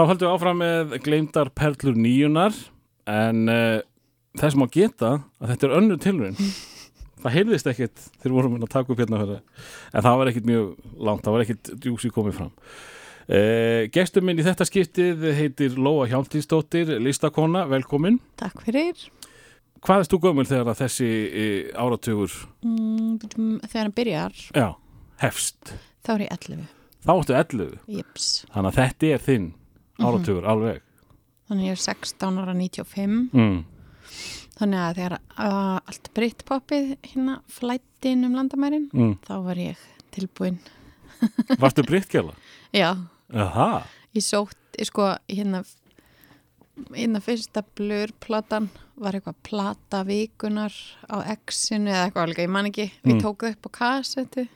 Þá höldum við áfram með gleymdar perlur nýjunar en uh, þess má geta að þetta er önnur tilrönd það heyrðist ekkit þegar vorum við að taka upp hérna fyrir. en það var ekkit mjög langt, það var ekkit djúsi komið fram uh, Gestur minn í þetta skiptið heitir Lóa Hjálmtíðsdóttir listakona, velkomin Takk fyrir. Hvað erst þú gömul þegar þessi uh, áratugur Mm, þegar hann byrjar, já, hefst þá er ég 11. þá áttu 11, Jips. þannig að þetta er þinn áratugur alveg Þannig ég er 16 ára 95. mm. Þannig að þegar uh, allt breytt poppið hérna flætti inn um landamærin, Mm. þá var ég tilbúin. Varstu brittgjala? Já, Aha, ég sótt, ég sko, hérna, hérna fyrsta blurplatan var eitthvað plata vikunar á X-inu eða eitthvað alveg, ég man ekki. Við Mm. tók það upp á kassetu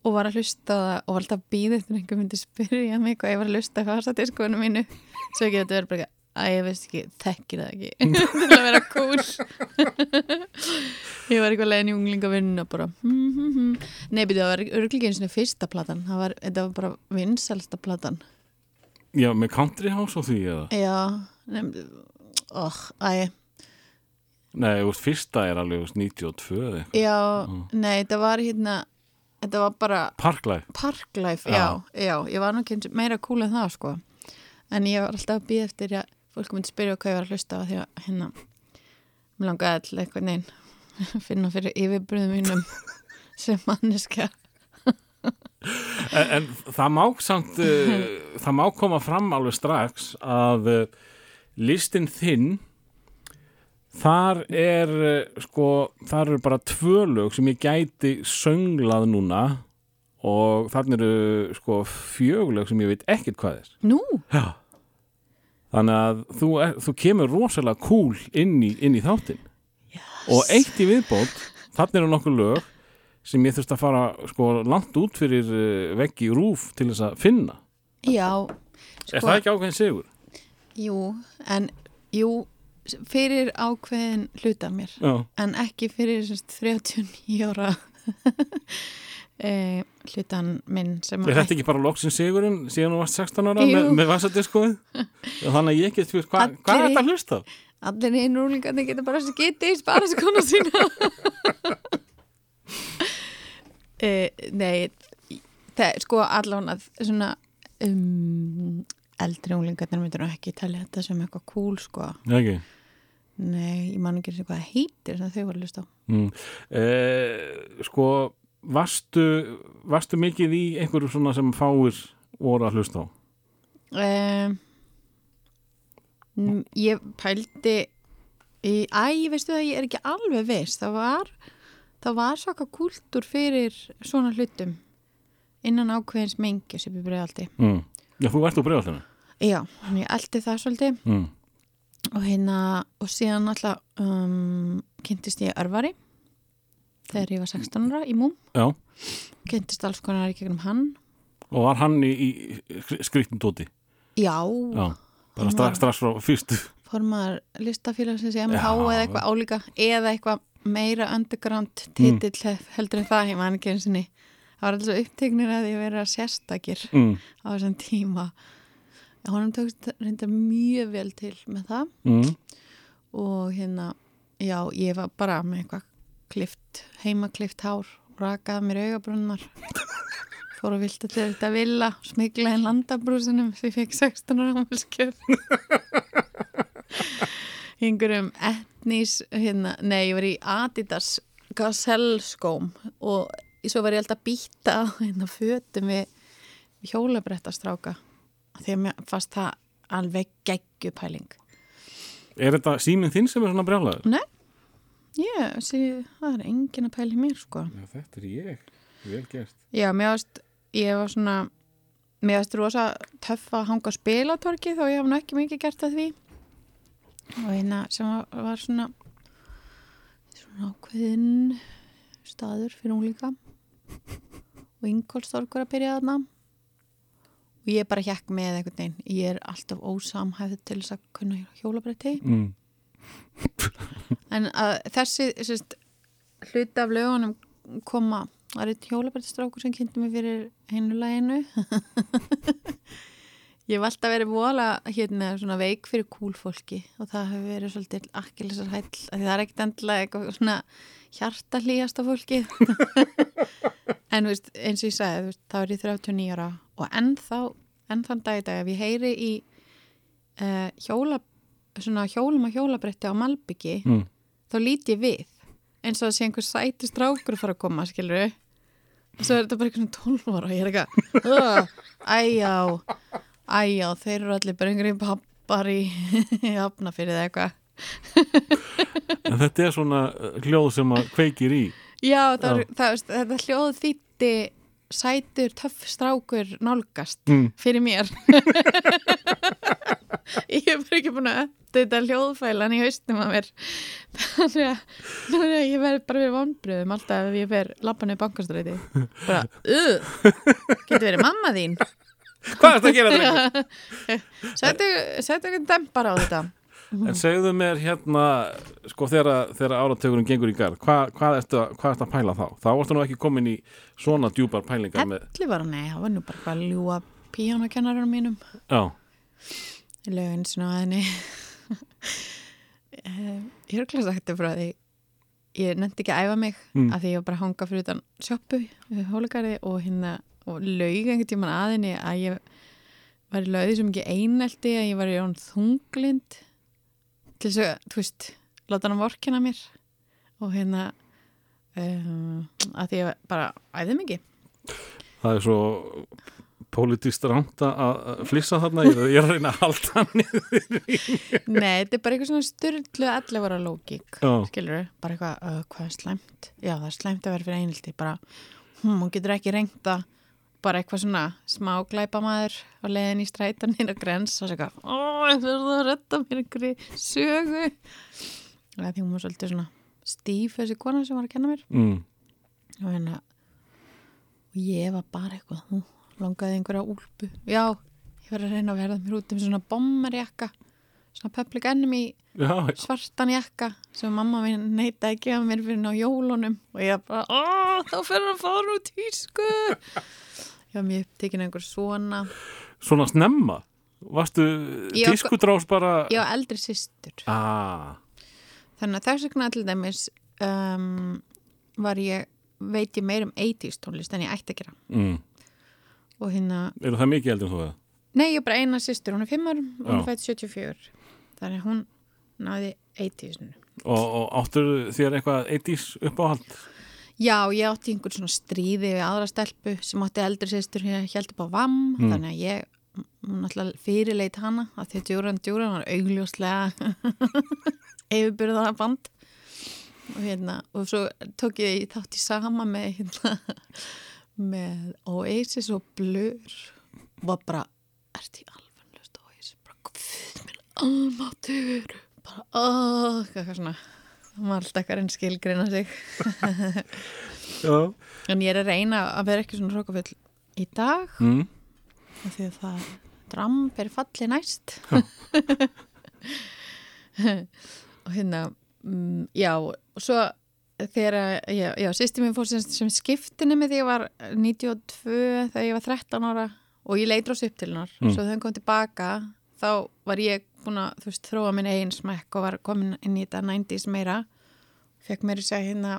og var að hlusta það og var alltaf býða eftir einhver myndi spyrja mig hvað ég var að hlusta á kassadiskonu mínu. Svo ekki þetta verið bara eitthvað, að ég veist ekki, þekkir það ekki til að vera cool ég var eitthvað legin í unglingavinn og bara hm, hm, hm. nei, byrju, það var örglíkið eins og fyrsta platan það var, þetta var bara vinsalsta platan já, með country house og því eða? já, nefn oh, æ, Nei, fyrsta er alveg þú veist, 92 eða eitthvað. já, nei, þetta var hérna þetta var bara Parklife. parklife, Já. já, já ég var eins- meira cool en það, sko en ég var alltaf að býða eftir að fólk myndi spyrja hvað ég var að hlusta á því að hérna mér langaði all eitthvað neinn finna fyrir yfirbröðum mínum sem manneska En, en það má samt, uh, það má koma fram alveg strax að uh, listin þinn, þar er, uh, sko, þar eru bara tvö lög sem ég gæti sönglað núna og þarna eru, sko, fjögulög sem ég veit ekkert hvað er. Nú, Já. Þannig að þú, er, þú kemur rosalega cool inn í, inn í þáttinn. yes. Og eitt í viðbót, þannig eru nokkuð lög sem ég þurfti að fara sko langt út fyrir uh, veggi rúf til þess að finna. Já, Er það ekki ákveðin sigur? jú, en jú, fyrir ákveðin hluta mér, Já. en ekki fyrir sérst, 39 ára e, hlutan minn sem Er þetta ekki bara loksin sigurinn síðan þú varst 16 ára Jú. með, með vassadiskuð? Þannig að ég get fyrir, hva, hvað er í- þetta að hlusta? á? allir einu úlingandi geta bara spara þessi konu sína e, Nei það, sko allan að svona um, eldri úlingarnir myndir nú ekki talja þetta sem eitthvað cool sko Ekki. Nei, ég man ekki eins og hvað það heitir sem þau var að lusta á Mm. Eh, sko, varstu, varstu mikið í einhverju svona sem fáir voru að hlusta á? mm, Ég pældi í, æ, veistu það, ég er ekki alveg veist það var það var svaka kúltúr fyrir svona hlutum innan ákveðins mengi sem ég bregði Mm. Já, þú ert úr bregðaltinu. Já, ég eldi það svolítið Mm. Og hérna, og síðan alltaf um, kynntist ég örvari þegar ég var 16 ára í múm, Já, kynntist alls konar í gegnum hann. Og var hann í, í skriftum tóti? Já, Já, bara Hann strax, strax frá fyrstu. formar listafélagsins í MH eða eitthvað álíka eða eitthvað meira underground titill heldur en það, ég man ekki eins og það var alltaf upptegnir að ég verið að sérstakir Mm. á þessum tíma honum tókst reynda mjög vel til með það. Mm. og hérna, já, ég var bara með eitthvað klift, heimaklift hár rakaði mér augabrunnar fór að vilta til þetta villa smigla inn landabrúsinum því fekk 16 ára ámælskjöf einhverjum etnís hérna, nei, ég var í Adidas Gazelle skóm og svo var ég alltaf býta hérna fötum við hjólabrettastráka því að mér fannst það alveg geggjupæling Er þetta síminn þinn sem er svona brjálaður? Nei, ég sé, það er engin að pæla í mér sko. Já, þetta er ég. Vel gert. Já, mér varst, ég var svona, mér varst rosa töff að hanga spilatorki þó ég nú ekki mikið gert að því. Og eina sem var, var svona, svona ákveðin staður fyrir unglinga. Og Ingolstorkur að byrja þarna. Og ég bara hjekk með einhvern veginn. Ég er alltaf ósamhæfð til þess að kunna hjólabretti. Mm. En að þessi sérst, hluti af lögunum koma, það er eitt hjólabrættistrákur sem kynnti mig fyrir hennu læginu. Ég hef alltaf verið vola hérna svona veik fyrir kúlfólki og það hefur verið svolítið akkilisar hæll það er ekkert endilega eitthvað svona hjartalíjasta fólki. En veist, eins og ég sagði veist, þá er ég 39 ára og ennþá, enn þann dag í dag ef ég heyri í uh, hjóla svona hjólum og hjólabretti á Malbyggi Mm. þá lít ég við eins og að sé einhver sæti strákur að fara að koma, skilur og svo er þetta bara eitthvað svona 12 ára og ég er eitthvað "Ugh, æjá, æjá þeir eru allir bara einhverjum pappar í hafna fyrir það eitthvað. En þetta er svona uh, hljóð sem að kveikir í. já, það, það, þetta hljóð þýtti sætur, töff strákur nálgast Mm. fyrir mér. Ég hef bara ekki búin að þetta hljóðfælan í haustum að mér. Þannig að, þannig að ég verð bara við vonbröðum alltaf ef ég fer lappan í bankastræti. Bara, uh, getur verið mamma þín Hvað er þetta að gera þetta? settu einhvern dempar á þetta En segðu mér hérna, sko þegar, áratökurinn gengur í garð, hvað, hvað, ertu, að- ertu að pæla þá? Þá varstu nú ekki komin í svona djúpar pælingar með, Elli var nei, það var nú bara hvað að ljúa píjónakennarinn mínum já, í lögin svona að henni Eh, ég er ekki sagt þetta frá því ég nefndi ekki að æfa mig Mm. að því ég var bara að hanga fyrir utan sjoppu við hólagarði og hérna og laug einhvern tímann að henni að ég var í lauði sem ekki einelti að ég var í án þunglind til þess að, þú veist láta hann vorkina mér og hérna um, að ég bara æði mikið það er svo pólitíst ránt að flissa þarna, ég, er- að reyna að halda hann niður. Nei, þetta er bara eitthvað svona styrlu allafara lógík, skilur við bara eitthvað, uh, hvað er slæmt? Já, það er slæmt að vera fyrir einhaldi, bara hm, hún getur ekki reynda bara eitthvað svona smá glæpamaður á leiðin í strætan inn á grens og eitthvað, ó, ég þurfði að redda mér einhverju sögu. Og því hún var svolítið svona stíf þessi kona sem var að kenna mér. Mm. og hérna og ég var bara eitthvað hú, langaði einhverja úlpu. Já, ég var að reyna að verða mér út um svona bommerjakka svona public enemy Já, svartan jakka sem mamma minn neita að gefa mér fyrir á jólunum. Og ég bara, ó, þá hann að fara út tísku. ég var mjög upptekinn einhver svona svona snemma. Varstu Já, tískudrás bara... var eldri systur Ah, þannig að þess vegna til dæmis um, var ég veit ég meir um 80s tónlist en ég ætti að gera mm. og hérna Eru það mikið eldur en þú það? Nei, ég er bara eina sýstur, hún er 5 árum og hún Já. er fætt 74 þannig að hún náði 80 Og, og áttur þér eitthvað 80s uppáhald? Já, ég átti einhvern svona stríði við aðra stelpu sem átti eldri sýstur hér held upp á VAM Mm. þannig að ég, alltaf fyrirleit hana að því að djúran djúran var augljóslega yfirbyrða band og hérna, og svo tók ég þátt í sama með hérna með Oasis og Blur. Og var bara, ertu í alveg löst Oasis, bara, guð minn almatur, bara, oh, eitthvað svona enn skilgreina sig. En ég er að reyna að vera ekki svona hrókafull í dag Mm. því að það dramb er falli næst. Og hérna mm, já, og svo þegar, já, já sýsti mér fór sem, sem skiptinni með því ég var 92 þegar ég var 13 ára og ég leitur ás upp til hennar. Mm. svo hún kom tilbaka þá var ég búin að, þú veist, þróa minn eigin smekk og var komin inn í þetta 90s meira. Fekk mér að segja hérna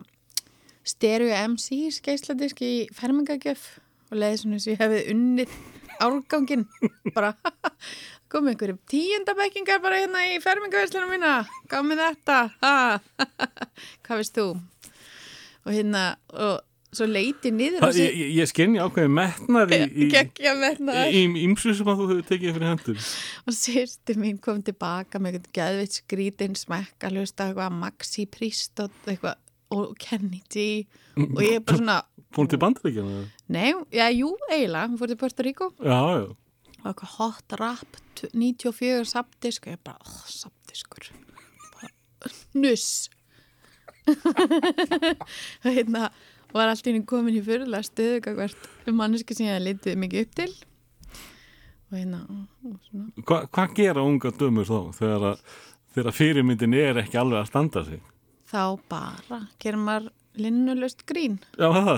stereo MC skeisladisk í fermingagjöf og leiði svona þess að ég hefði unnið árgangin bara kom einhverjum tíundabekkingar bara hérna í fermingaverslunum mína. Gaf mér þetta? Ha. hvað veist þú? Og hérna og svo leiti niður Það, ég, ég, skenni ákveði metnar í, í, geggja með í, í ymsu sem að þú hefur tekið fyrir hendur. og sýrsti mín kom tilbaka með eitthvað geðvitt skrítin smekk að hlusta á eitthvað Maxi Priest og eitthvað og Kenny G og ég er bara svona Fór til bandaríkjana? nei, já, jú, eiginlega, hún fór til Puerto Rico. Já, já. og eitthvað hot rap t- 94 sapdisk og ég bara, oh, sapdiskur. Bara, nuss. Og hérna var allt í henni komin í fyrirlega stöðu hvert manneski sem ég hafði litið mikið upp til og hérna. Hva, hvað gera unga dömur þá þegar, að, þegar fyrirmyndin er ekki alveg að standa sig? þá bara gerir maður linnulöst grín Já, það.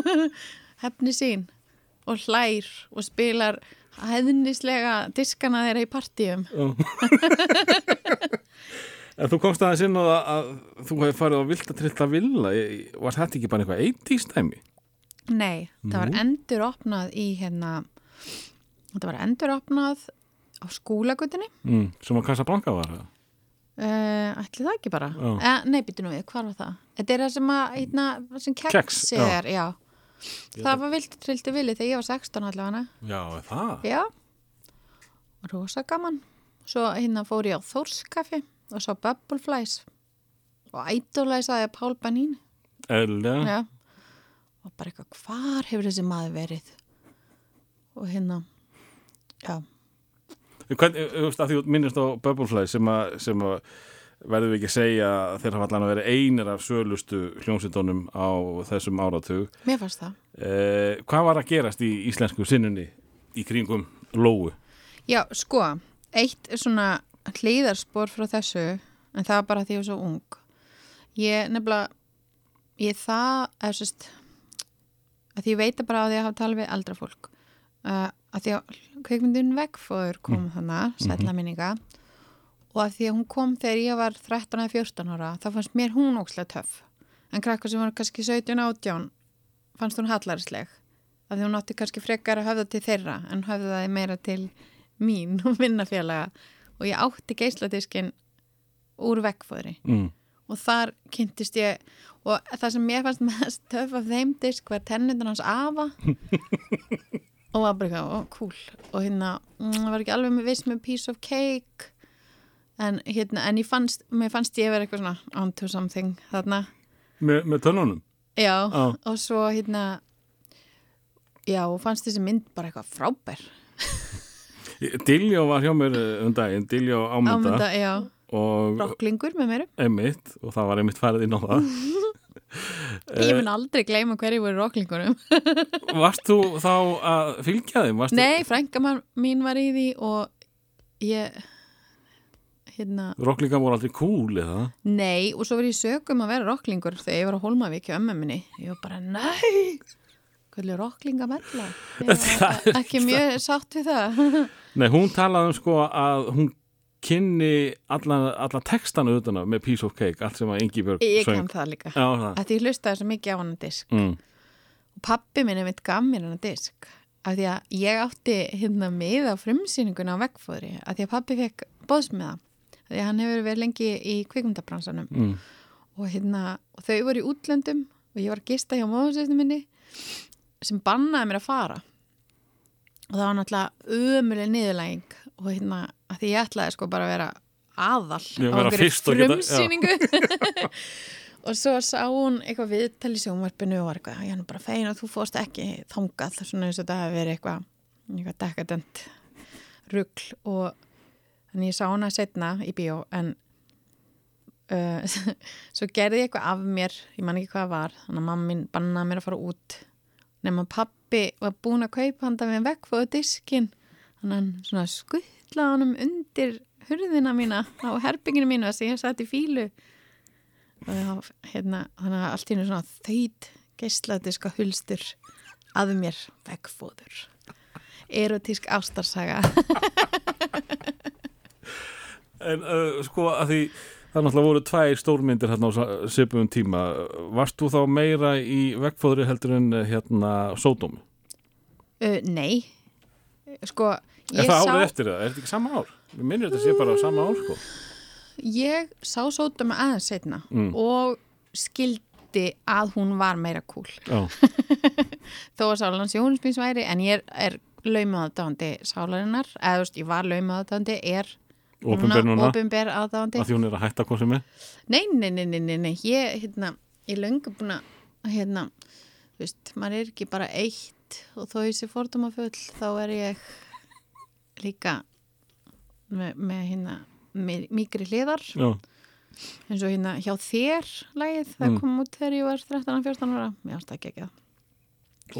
hefni sín og hlær og spilar hæðnislega diskana þeirra í partíum En þú komst aðeins inn á það að þú hefði farið á vilt að trilla villa var þetta ekki bara eitthvað 80s dæmi? Nei, það var endur opnað í hérna þetta var endur opnað á skúlagutinni Mm, sem að Casablanca var það? uh, ætli það ekki bara eh, Nei, býttu nú við, hvað var það? Þetta er það sem að, hérna, sem keks, Kex, já. er, já Það var vilt trillti villi þegar ég var 16 allavega Já, er það? Já, rosa gaman Svo hérna fór ég á Þórskaffi og svo Bubble Flies og ædólæsaði Pál Banín. Já. og bara eitthvað, hvar hefur þessi maður verið og hérna já, Hvernig, að þú minnist á Bubblefly sem að, sem að verðum við ekki að segja að þeir hafa allan að vera einir af sölustu hljómsveitunum á þessum áratug. mér fannst það Eh, hvað var að gerast í íslensku sinnunni í kringum Lóu? Já, sko, eitt svona hlýðarspor frá þessu en það var bara því ég var svo ung. Ég nefnilega ég það, eða sérst að því ég veit bara að ég hafa talað við eldra fólk. Uh, að því að kveikmyndin vegfóður kom þannig, sætla minninga og að því að hún kom þegar ég var 13 eða 14 ára, þá fannst mér hún ókslega töff. En krakkar sem var kannski 17-18 fannst hún hallarisleg að því hún átti kannski frekar að höfða til þeirra en höfðaði meira til mín og minnafélaga og ég átti geisladiskin úr vekkfóðri Mm. og þar kynntist ég og það sem mér fannst mest töf af þeim disk var tennundan hans afa og var bara eitthvað, ó, cool og hérna, mm, það var ekki alveg með viss með piece of cake en hérna, en ég fannst mér fannst ég vera eitthvað svona onto something þarna, Me, með tönnunum? já, Já. og svo hérna já, og fannst þessi mynd bara eitthvað frábær Diljó var hjá mér eh, um daginn, Diljó ámynda ámynda, já, og rocklingur með mér emitt og það var emitt farið inn á það. ég mun aldrei gleyma hverju voru rocklingurum Varst þú þá að fylgja þeim? Varstu, Nei, frænka mín var í því og ég hérna, Rocklingar voru aldrei cool eða? nei og svo var ég sögum að vera rocklingur þegar ég var á Hólmavík hjá ömmu minni ég var bara, nei hvernig ég var ekki mjög sátt við það. Nei, hún talaði um sko að hún kynni alla, alla textana utan á með Piece of Cake, allt sem að Ingi Björg ég söng. kann það líka. Já, það. að ég hlustaði svo mikið á hann disk. Mm. pappi minni mitt gaf mér hann disk. Af því að ég átti hérna með á frumsýninguna á veggfóðri af því að pappi fekk bóðsmiða af því að hann hefur verið lengi í kvikmyndabransanum. Mm. og, hérna, og þau voru í útlöndum og ég var að gista hjá móðursveitinu minni sem bannaði mér að fara. Og það var náttúrulega ömuleg niðurlæging og hérna að því ég ætlaði sko bara að vera aðal geta- já. frumsýningu og svo sá hún eitthvað viðtal í sjónvarpinu og var eitthvað, ég nú bara fegin að þú fórst ekki þangað, svona eins og þetta hefði verið eitthvað eitthvað dekadent rugl. Og þannig ég sá hana setna í bíó en uh, svo gerði ég eitthvað af mér ég man ekki hvað það var, þannig að mamma mín bannaði mér að fara út nema pappi var búin að kaupa handa með vekkfóðu diskin þannig að skuttlaði honum undir hurðina mína á herbygginu mínu þess að ég satt í fílu og hérna, þannig að allt í hennu svona þauð geisladiska hulstur að mér vekkfóður erotísk ástarsaga. En uh, sko að því það náttúrulega voru tvær stórmyndir hérna á sipum tíma. Varst þú þá meira í vekkfóðri heldur en uh, hérna sódómi? uh, Nei sko, Er ég það sá árið eftir það? Er þetta ekki sama ár? Mér minnir þetta sé bara sama ár sko. ég sá sótum aðeins setna Mm. og skildi að hún var meira kúl Já, þó að Sálarans Jónsbýns væri en ég er, er laumað aðdáðandi Sálarinnar eða þú veist, ég var laumað aðdáðandi er ofinber núna opinber aðdáðandi að því hún er að hætta hvað sem er. nei, nei, nei, nei, nei, nei, ég hérna, ég löngu búin að hérna, þú veist, maður er ekki bara eitt og þó ég sé fordóma full þá er ég líka með, með hérna mýgri hliðar Já, eins og hérna hjá þér lagið, það Mm. kom út þegar ég var 13-14 ára, mér ást ekki ekki það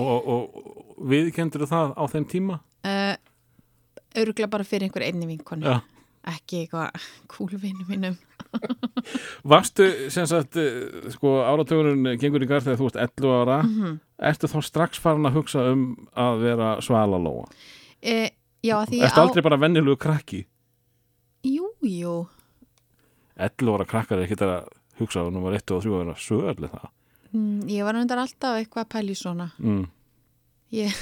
og, og viðkendur það á þeim tíma? uh, öruglega bara fyrir einhver einni vinkonu Já. Ekki eitthvað kúlvinu mínum Varstu, sem sagt, eh, sko, áratugurinn gengur í garð þegar þú ert 11 ára, Mhm. ertu þá strax farin að hugsa um að vera svalalóa? uh, já, því Ertu aldrei bara vennilugu krakki? Jú, jú 11 ára krakkar er ekki að hugsa á nummer 1 og 3 að vera sögurlega það. mm, Ég var undar alltaf eitthvað að pæli svona Mm, Ég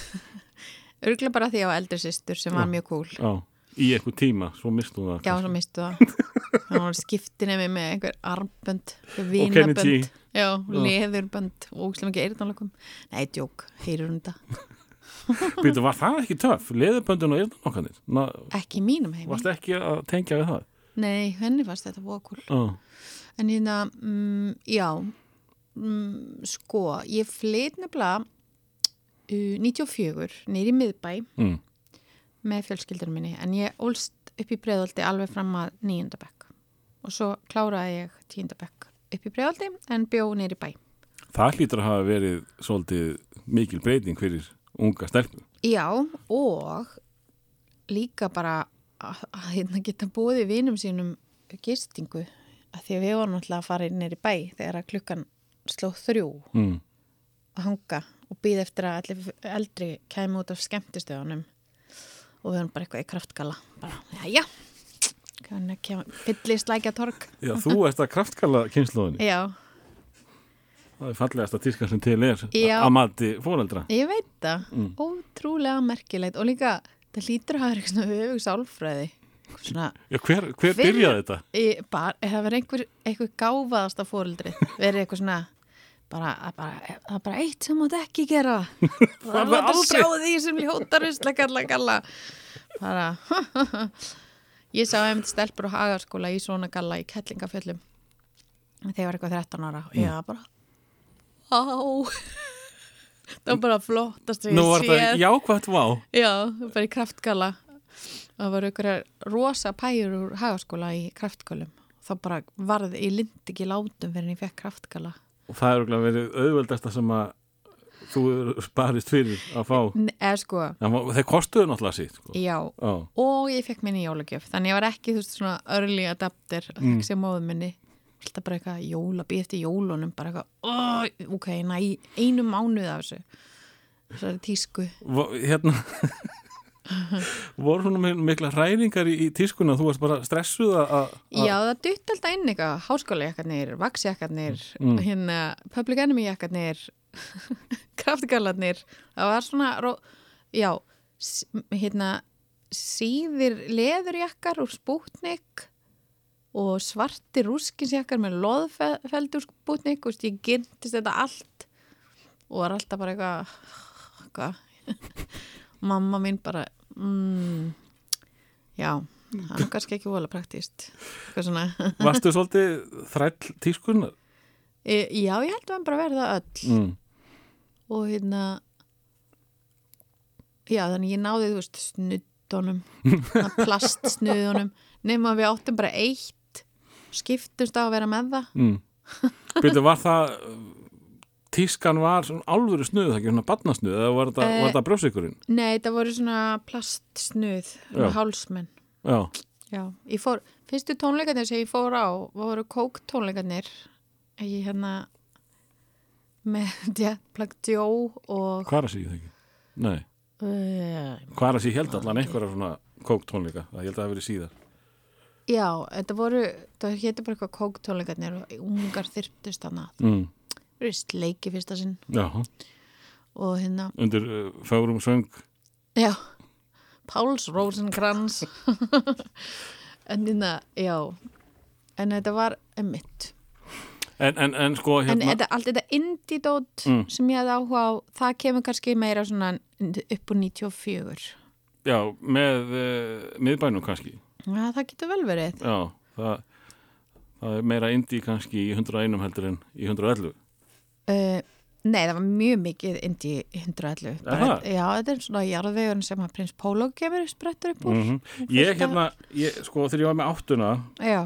Örgulega bara því að ég var eldri systur sem var mjög cool já, í einhver tíma, svo mistu það. Já, svo mistu það skiptin ef með einhver armbönd Kennedy. Vinabönd Já, leðurbönd og úkslega mikið eyrnalökum Nei, djók, heyrir um þetta Býtu, var það ekki töff? Leðuböndun og eyrnanokkanir? Ná, Ekki mínum heimi varst ekki að tengja við það? Nei, henni fannst þetta búið cool Já, En hérna, mm, já mm, Sko, ég flyt nefnilega uh, 94 nýri miðbæ mm, með fjölskyldur minni en ég ólst upp í breiðaldi alveg fram að nýjöndabekk og svo kláraði ég tíundabekk upp í breiðaldi en bjó nýri bæ það hlýtur að hafa verið svolítið mikil breyting fyrir unga stelpu. Já, og líka bara að, að hérna geta búið vinum sínum gistingu að því að við vorum alltaf að fara nýri bæ þegar að klukkan sló þrjú Mm. að hanga og býða eftir að allir eldri kæmi út af skemmtistöðunum og við erum bara eitthvað í kraftgala bara, já, já fyllist lækja torg Já, þú ert að kraftkalla kynsluðinni. Já, Það er fallegasta tíska sem til er Já. að mati fóreldra. ég veit það Mm. ótrúlega merkilegt og líka það lítur að hafa eitthvað svona höfug sálfræði svona, Já, hver, hver byrjaði þetta? ég, bara, það verður einhver eitthvað gáfaðasta fóreldri verður eitthvað svona bara, bara, það er bara eitt sem mátt ekki gera. Það er aldrei. sjá því sem ljótar usla kalla kalla. Bara ég sá einmitt stelpur og hagaskóla í svona galla í kettlingafjöllum þegar var eitthvað 13 ára. Og ég var bara á það var bara flottast Nú var séð jákvæmt vá. Já, bara í kraftgala það var einhverja rosa pæjur úr hagaskóla í kraftgölum þá bara varð, ég lind ekki látum fyrir en ég fekk kraftgala Og það er verið auðveldasta sem að þú sparist fyrir að fá. Eða sko, þeir kostuðu náttúrulega sitt. Sko. já Já. og ég fekk minni jólagjöf þannig ég var ekki þú veist svona early adapter mm. Mm. sem móðu minni alltaf bara eitthvað jóla, býð eftir jólunum bara eitthvað, oh, ok, næ einu mánuð af þessu þessari tísku Hérna, voru svona mi- mikla hræringar í, í tískuna, þú varst bara stressuð að... Já, það dutt alltaf inn eitthvað, háskólajakkarnir, vaksjakkarnir, Mm. hérna, public enemy jakkarnir, kraftgallarnir, það var svona, já, hérna, síðir leðurjakkar úr spútnik og svartir rúskinsjakkar með loðfeldur spútnik, og ég gyrtist þetta allt og var alltaf bara eitthvað, eitthvað, mamma mín bara, mm, já, það er kannski ekki vola svona. Varstu svolítið þræll tískunar? E, já, ég held að hann bara verða öll Mm. og hérna já, þannig ég náði, þú veist, snuddunum plastsnuddunum nema við áttum bara eitt skiptumst á að vera með það Mm. Byrju, var það tískan var svona alvöru snuð, það ekki svona badnasnuð eða var þetta, Eh, var þetta brjósikurinn? Nei, það voru svona plastsnuð með hálsmenn Já, Já, ég fór, fyrstu tónleikarnir sem ég fór á voru kók tónleikarnir ég hérna með Joe og hvað er að sé það ekki? Nei, uh, hvað er að sé held allan einhverja svona kóktónleika, það held að það hafi verið síðar Já, þetta voru, það hétti bara eitthvað kóktónleikarnir og ungar þyrptist hana. mm. Það eru sleiki fyrsta sinn og hérna, undir uh, fárum söng já, Páls Rosenkrantz. en hérna, já, en þetta var emitt. En, en, en sko En hérna þetta, allt þetta indie-dót Mm. sem ég hafði áhuga á, það kemur kannski meira svona upp úr 94. Já, með uh, miðbænum kannski Já, það getur vel verið. Já, það, það er meira indi kannski í 101 heldur en í 111 Uh, nei, það var mjög mikið indie 111. Bara, Aha. já, þetta er svona jarðvegun sem að prins Pólo kemur sprettur upp úr. mm Ég hérna, ég, sko þegar ég var með áttuna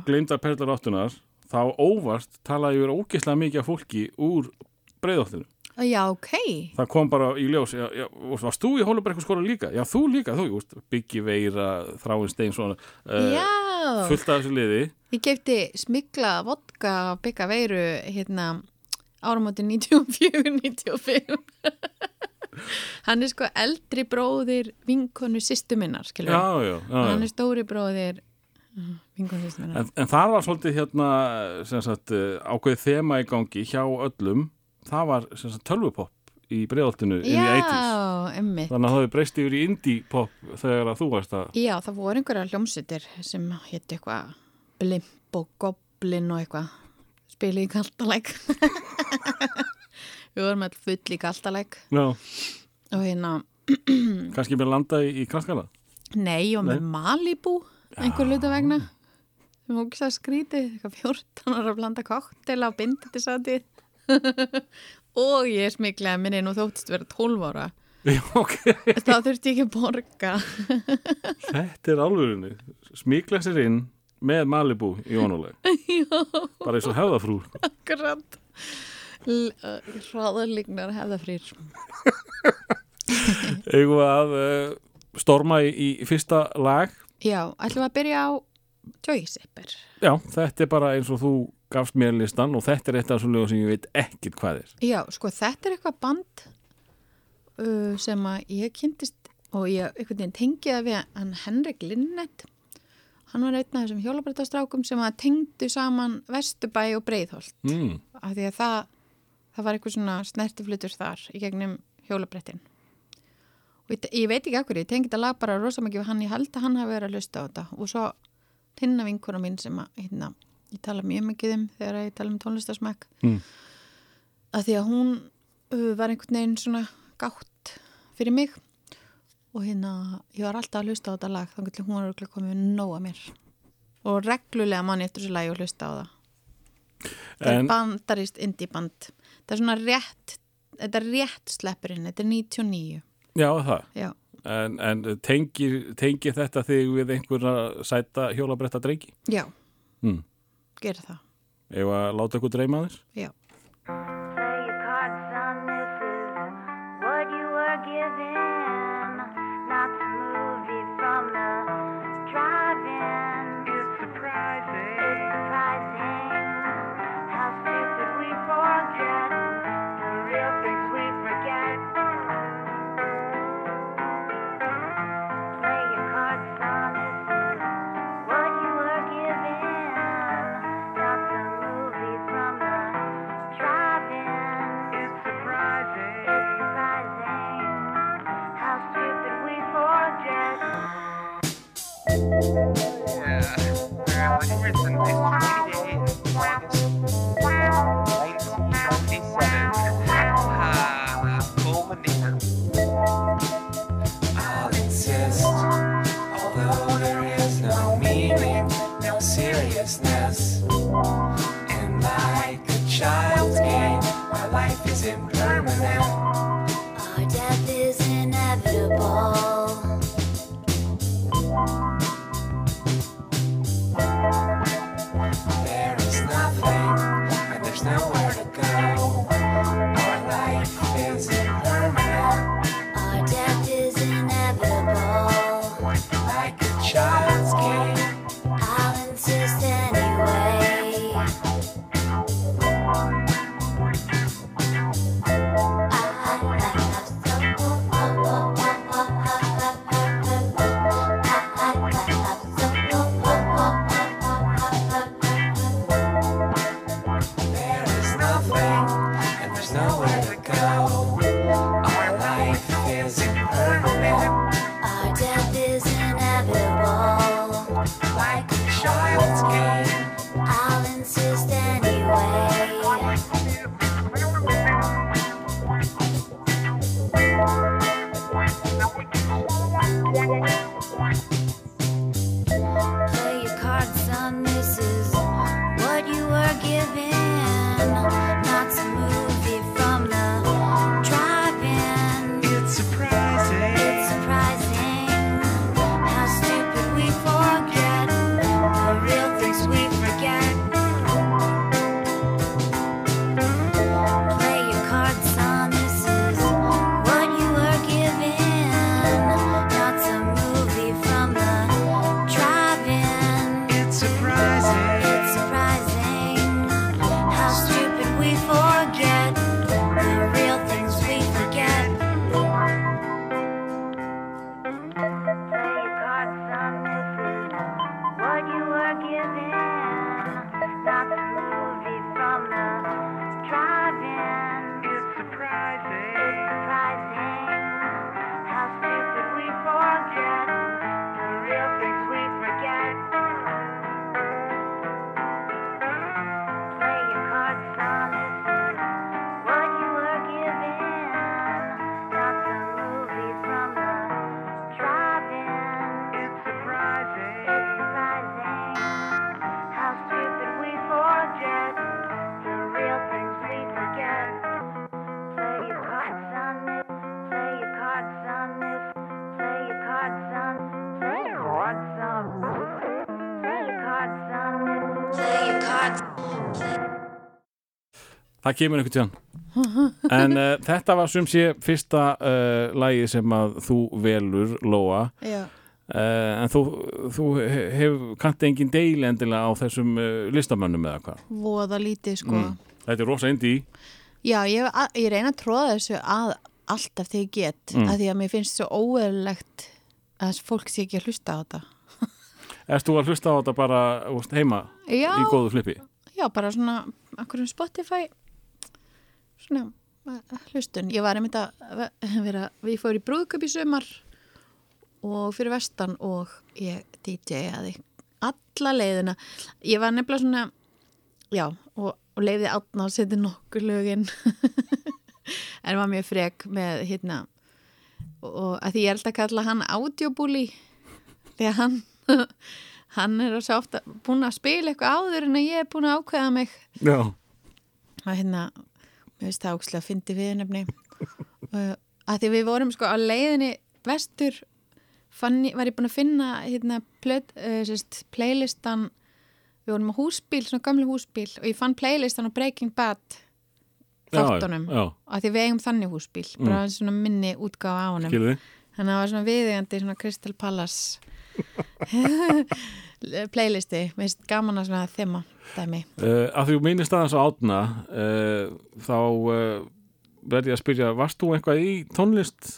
gleymda perlar áttunar þá óvart talaði ég verið ógeðslega mikið af fólki úr breiðóttinu Já, ok. það kom bara í ljós já, já, varst þú í Hóluberku skóla líka? Já, þú líka, þú, just, Byggi Veira Þráin Steinsson uh, fullt af þessu liði ég kefti smikla vodka bygga veiru hérna áramóti 94-95 hann er sko eldri bróðir vinkonu sýstu minnar, hann er stóri bróðir uh, vinkonu sýstu minnar. En, en það var svolítið hérna sagt, eh, ákveðið þema í gangi hjá öllum. Það var tölvupopp í bregðoltinu inn í 80s Já, emmi þannig að það hefur breyst yfir í indie-pop þegar að þú varst að Já, það voru einhverja hljómsveitir sem hétt eitthvað Blimp og Goblin og eitthvað spili í kaltalæk Við vorum all full í kaltalæk já, og hérna, kannski með landa í, í kraskana nei, og með Malibu einhver hluta vegna. Sem ógst að skríti, eitthvað 14 ára að blanda koktel á bindandi satið og ég smiklaði minni nú þóttist vera 12 ára. Já, ok, þá þurfti ég ekki að borga. Þetta er alvörinni smíkla sér inn með Malibu í onuleg bara eins og hefðafrú. Akkurat. Hraðarlignar hefðafrýr eigum við að uh, storma í, í fyrsta lag? Já, ætlum að byrja á Joy Zipper. Já, þetta er bara eins og þú gafst mér listan og þetta er eitt af þessum lögum sem ég veit ekkit hvað er. Já, sko þetta er eitthvað band uh, sem að ég kynntist og ég tengi það við hann Henrik Linnet hann var einn af þessum hjólabrættastrákum sem að tengdu saman Vesturbæ og Breiðholt. Mm. af því að það, það var eitthvað svona snertiflutur þar í gegnum hjólabrættin og ég, ég veit ekki akkur, ég tengi þetta lag bara rosa mikið við hann, ég held að hann hafi verið að lusta á þetta. Og svo tinna vinkona mín sem að hérna, ég tala mjög mikið um þegar ég tala um tónlistarsmæk Mm. að því að hún uh, var einhvern veginn svona gátt fyrir mig og hérna ég var alltaf að hlusta á þetta lag þannig að hún var örugglega komið með nóg að mér. Og reglulega manni eftir þessu lagi og hlusta á það. Þetta er bandarist indie band. Það er svona rétt þetta er rétt sleppurinn, þetta er 99 Já, það. Já, En, en tengir, tengir þetta þig við einhverja sæta hjólabretta drengi? já, Mm. gera það. Ef að láta ykkur dreyma þess? já, Það kemur einhvern tíðan. En uh, þetta var sem sé fyrsta uh, lagi sem að þú velur, Lóa. Uh, en þú, þú hef kannt engin deil endilega á þessum listamönnum eða hvað. voða lítið sko. Mm. Þetta er rosa indi í. Já, ég, ég reyna að tróða þessu að alltaf þegar ég get Mm. að því að mér finnst svo óeðlilegt að þessi fólk sé ekki að hlusta á þetta. Erst þú að hlusta á þetta bara úst, heima Já, í góðu flippi? já, bara svona akkur um Spotify svona hlustun. Ég var einmitt að ve- vera, við fórum í brúðköp í sumar og fyrir vestan og ég DJ-aði alla leiðina. Ég var nefnilega svona, já, og, og leiði átna að setja nokkur lögin en var mjög frek með hérna og að því ég alltaf að kalla hann audiobúli því að hann hann er svo ofta búin að spila eitthvað áður en að ég er búin að ákveða mig Já. að hérna, mér finnst það ókslega að fyndi viðnefni uh, að því við vorum sko á leiðinni vestur fann, var ég búin að finna hérna plöt, uh, sérst, playlistan. Við vorum á húsbíl, svona gamlu húsbíl og ég fann playlistan á Breaking Bad þáttunum. því við eigum þannig húsbíl bara svona minni útgáfa á honum. Skilði. þannig að það var svona viðegandi svona Crystal Palace playlisti, mér finnst gaman að svona þema dæmi Uh, að því minnist aðeins á átna uh, þá uh, verði ég að spyrja, varst þú eitthvað í tónlist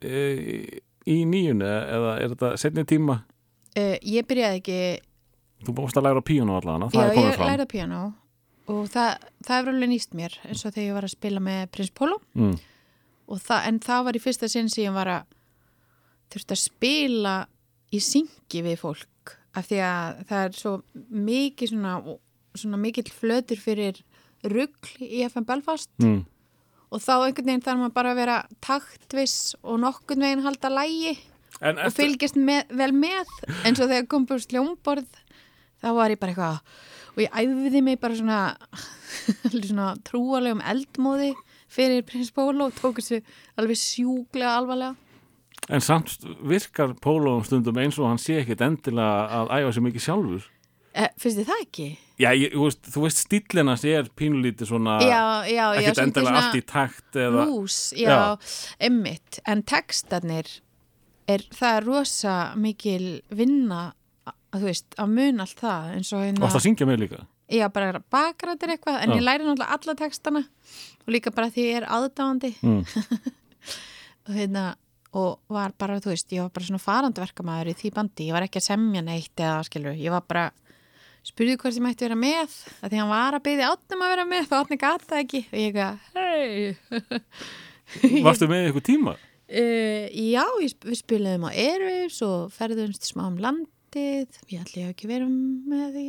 í nýjun eða er þetta setni tíma? ég byrjaði ekki Þú bóst að læra píónu allan, það Já, er komið ég fram. lærði piano og það, það hefur alveg nýst mér eins og þegar ég var að spila með Prins Pólo Mm. en það var í fyrsta sinn sem ég var að þurfti að spila í syngi við fólk af því að það er svo mikið svona, svona mikill flötur fyrir rugl í FM Belfast. Mm. og þá einhvern veginn þarf maður bara að vera taktviss og nokkurn veginn halda lægi En og fylgjast með, vel með. Eins og þegar kom búið sljómborð þá var ég bara eitthvað og ég æfði mig bara svona, svona trúalegum eldmóði fyrir prins Pólo og tók þessu alveg sjúklega alvarlega En samt virkar Pólo stundum eins og hann sé ekkit endilega að æfa sér mikið sjálfur. eh, finnst þið það ekki? Já, ég, veist, þú veist stílina sér pínulítið svona já, já, ekkit endilega allt í takt eða, lús, já, emmitt en textarnir er, það er rosa mikil vinna að þú veist, að mun allt það eins og hérna varst að syngja með líka. Já, bara bakrættir eitthvað, en Já. ég læri náttúrulega alla textana og líka bara því ég er aðdáandi Mm. og hérna, og var bara, þú veist, ég var bara svona farandverkamæður í því bandi, ég var ekki að semja neitt eða skilur, ég var bara spurði hvort ég mætti vera með, að því hann var að byggja átnum að vera með, þá átni gata ekki og ég eitthvað, hei Varstu með ykkur tíma? Uh, já, ég, við spilaðum á Airwaves og ferðumst smá um landið ég ætli að ekki vera með því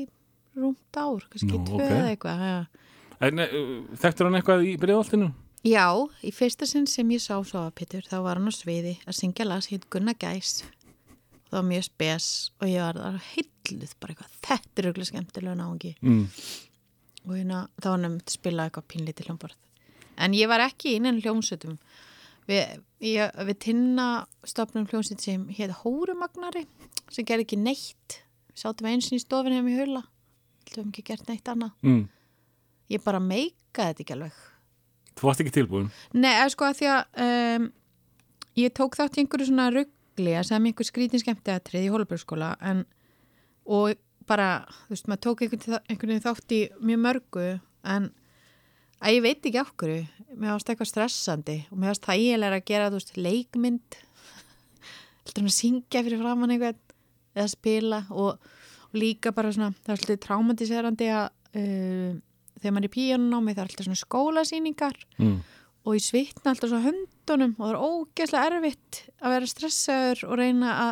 rúmt ár, kannski tvö ok. eða eitthvað uh, þekktur hann eitthvað í breiðoltinu? Já, í fyrsta sinn sem ég sá svo að Pittur, þá var hann á sviði að syngja lag sem heit Gunnar Gæs. Það var mjög spes og ég var þar heilluð bara eitthvað, þetta er auðvitað skemmtilega náungi. Mm. og hérna, þá var nefnt að spila eitthvað pínlítið hljómborð. En ég var ekki inn en hljómsveitum. Við, ég, við tinna stopnum hljómsveit sem hétt Hórumagnari sem gerði ekki neitt. Við sátum eins og í stofinu hefum í hula. Við ekki gert neitt annað. Mm. ég bara meikaði þetta ekki alveg Þú varst ekki tilbúin? Nei, eða sko að því að um, ég tók þátt í einhverju svona ruggli að segja mér einhver skrítin skemmtiatrið í Hólabergskóla en og bara, þú veist, maður tók einhvern, einhvern þátt í mjög mörgu en að ég veit ekki hverju mér varst eitthvað stressandi og mér varst þægilega að gera, þú veist, leikmynd heldur hann að syngja fyrir framann einhvern eða spila og, og líka bara svona, það er svolítið traumatiserandi að uh, þegar maður er í píjónunámi það er alltaf svona skólasýningar Mm. og ég svitna alltaf svo höndunum og það er ógeðslega erfitt að vera stressaður og reyna að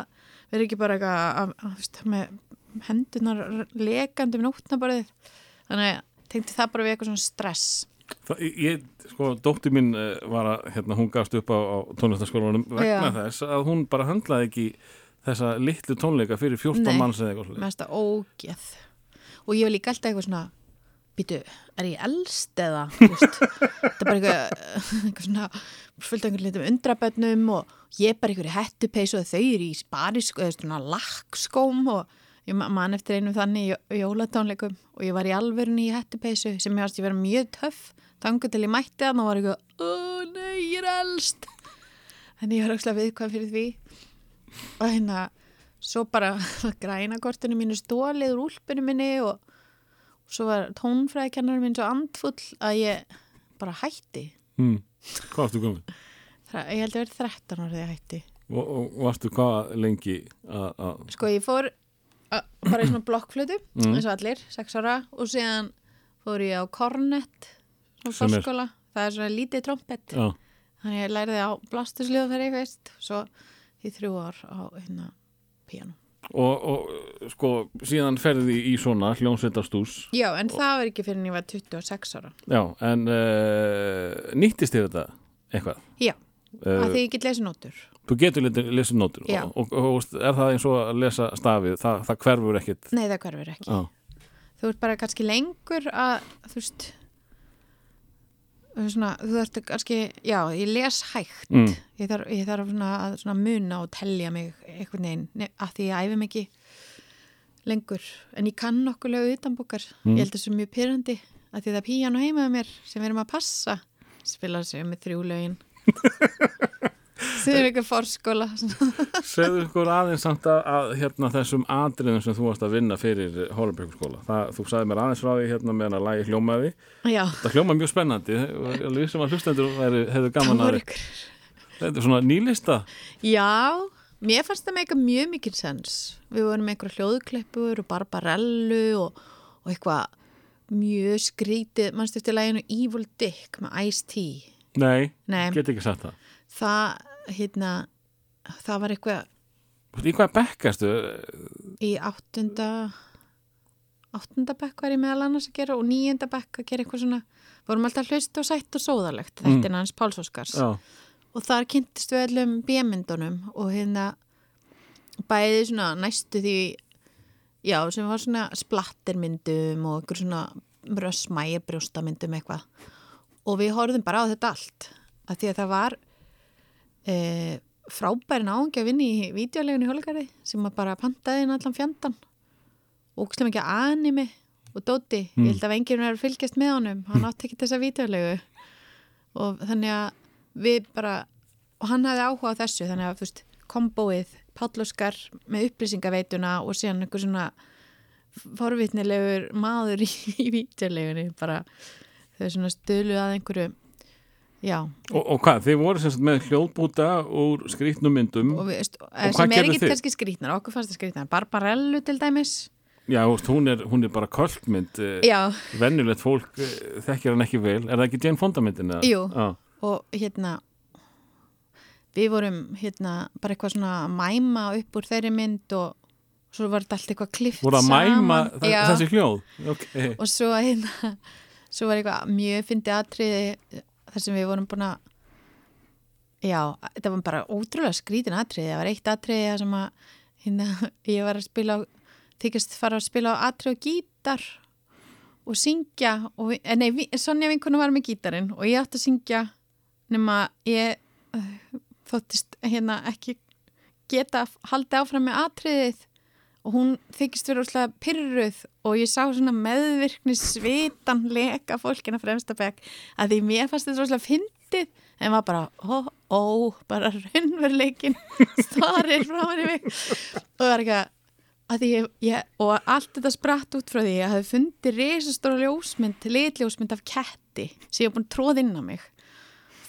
vera ekki bara eitthvað að, að, að, veist, með hendunar lekandi um nótnabarðið þannig að tengdi það bara við eitthvað svona stress Það, ég, sko, dóttir mín uh, var að, hérna, hún gafst upp á, á tónlistaskólanum vegna Já. þess að hún bara handlaði ekki þessa litlu tónleika fyrir 14 Nei. manns eða eitthvað með svoleiðis. þetta ógeð og ég var líka alltaf eitthvað svona býtu, er ég elst eða þetta er bara eitthvað, eitthvað svona fullt af einhvern litum undrabönnum og ég er bara einhverju hettupeysu og þau eru í sparísk eða svona lakkskóm og ég ma- man eftir einu þannig jó- jólatónleikum og ég var í alvörunni í hettupeysu sem ég varst ég vera mjög töff. Þangu til ég mætti hann og var eitthvað ó nei, ég er elst. En ég var ekki viðkvæm fyrir því. Og hérna svo bara græna kortinu mínu stólið úr úlpunum minni og svo var tónfræðikennarinn minn svo andfull að ég bara hætti mm. Hvað varstu komin? Þra- ég held að vera 13 ára þegar ég hætti Og, og varstu hvað lengi að, að sko ég fór að, bara í svona blokkflötu Mm. eins og allir, 6 ára og síðan fór ég á Kornett Sem er? það er svona lítið trompet já, þannig ég lærði á blastusliðafæri veist, svo í þrjú ár á hérna piano og, og sko síðan ferði í svona hljónsveitastús já, en það var ekki fyrir en ég var 26 ára. Já, en uh, nýttist þér þetta eitthvað? já, Uh, að því ég get lesið nótur. Þú getur lesið nótur? Og, og, og er það eins og að lesa stafið? Það, það hverfur ekkit nei það hverfur ekki. Já, þú ert bara kannski lengur að þú veist svona, þú ert kannski já, ég les hægt. Mm, ég þarf, ég þarf svona að svona muna og telja mig einhvern veginn ne- að því ég æfi ekki lengur. En ég kann nokkuð lögu utanbókar. Mm. ég held þessu mjög pyrrandi að því það er píjan og heimaðu mér sem við erum að passa. Spila sig með þrjú er eitthvað fórskóla Segðu ykkur aðeins samt að, að hérna, þessum atriðum sem þú varst að vinna fyrir Hólabjörgskóla Þú sagði mér aðeins frá því hérna meðan að lægi hljómaði. Já, Það hljóma mjög spennandi. Alveg sem að hlustendur væri- hefðu það gaman að ykkur. Þetta er svona nýlista. Já, mér fannst það með eitthvað mjög mikið sens. Við vorum með eitthvað hljóðkleppur og barbarellu og, og eitthvað mjög skrítið, mannstu eftir læginu Evil Dick með Ice-T. Nei, Nei, get ekki sagt það. Það, hérna, það var eitthvað Í hvað bekkastu? í áttunda, áttunda bekk var ég meðal annars að gera og níunda bekk að gera eitthvað svona, vorum alltaf hlust og sætt og sóðalegt, Mm. þetta er hans Páls Óskars. Já, og þar kynntist við öllum bjömyndunum og hérna bæði svona næstu því já, sem var svona splattermyndum og einhver svona rösmæja brjóstamyndum eitthvað og við horfðum bara á þetta allt að því að það var e, frábærin áhengi að vinna í vídeolegun í Hólagarði sem að bara pantaði inn allan fjandan og ógslum ekki animi og Dóti, Mm. ég held að enginn er að fylgjast með honum, hann átti ekki þessa vídeolegu og þannig að við bara, og hann hafði áhuga á þessu þannig að veist, kombóið Pállóskar með upplýsingaveituna og síðan einhver svona forvitnilegur maður í, í vídeolegunni bara þau svona stölu að einhverju og, og hvað, þið voru sem sagt með hljóðbúta úr skrýtnum myndum og, við, og, hvað sem er gerðuð ekki þið? kannski skrýtnar, okkur fannst það skrýtnar Barbarellu til dæmis Já, veist, hún er, hún er bara kvöldmynd já, Vennulegt fólk eh, þekkir hann ekki vel Er það ekki Jane Fonda myndin? eða? Jú. Já. og hérna við vorum hérna bara eitthvað svona að mæma upp úr þeirri mynd og svo var þetta allt eitthvað klift Voru að mæma saman þessi hljóð okay. og svo hérna svo var eitthvað mjög fyndið atriði þar sem við vorum búin að já, þetta var bara ótrúlega skrítin atriði, það var eitt atriði sem að hérna, ég var að spila þykist fara að spila á atriði og gítar og syngja og, eh, nei, Sonja vinkona var með gítarinn og ég átti að syngja nema ég uh, þóttist hérna ekki geta haldið áfram með atriðið og hún þykist vera úrslega pyrruð og ég sá svona meðvirkni svitan leka fólkina fremsta bekk að því mér fannst þetta úrslega fyndið en var bara, ó, ó, bara raunveruleikin starir frá henni mig. Og það var eitthvað að því ég, ég, og allt þetta spratt út frá því að ég hafði fundið risastóra ljósmynd, litljósmynd af ketti sem ég hef búin að tróða inn á mig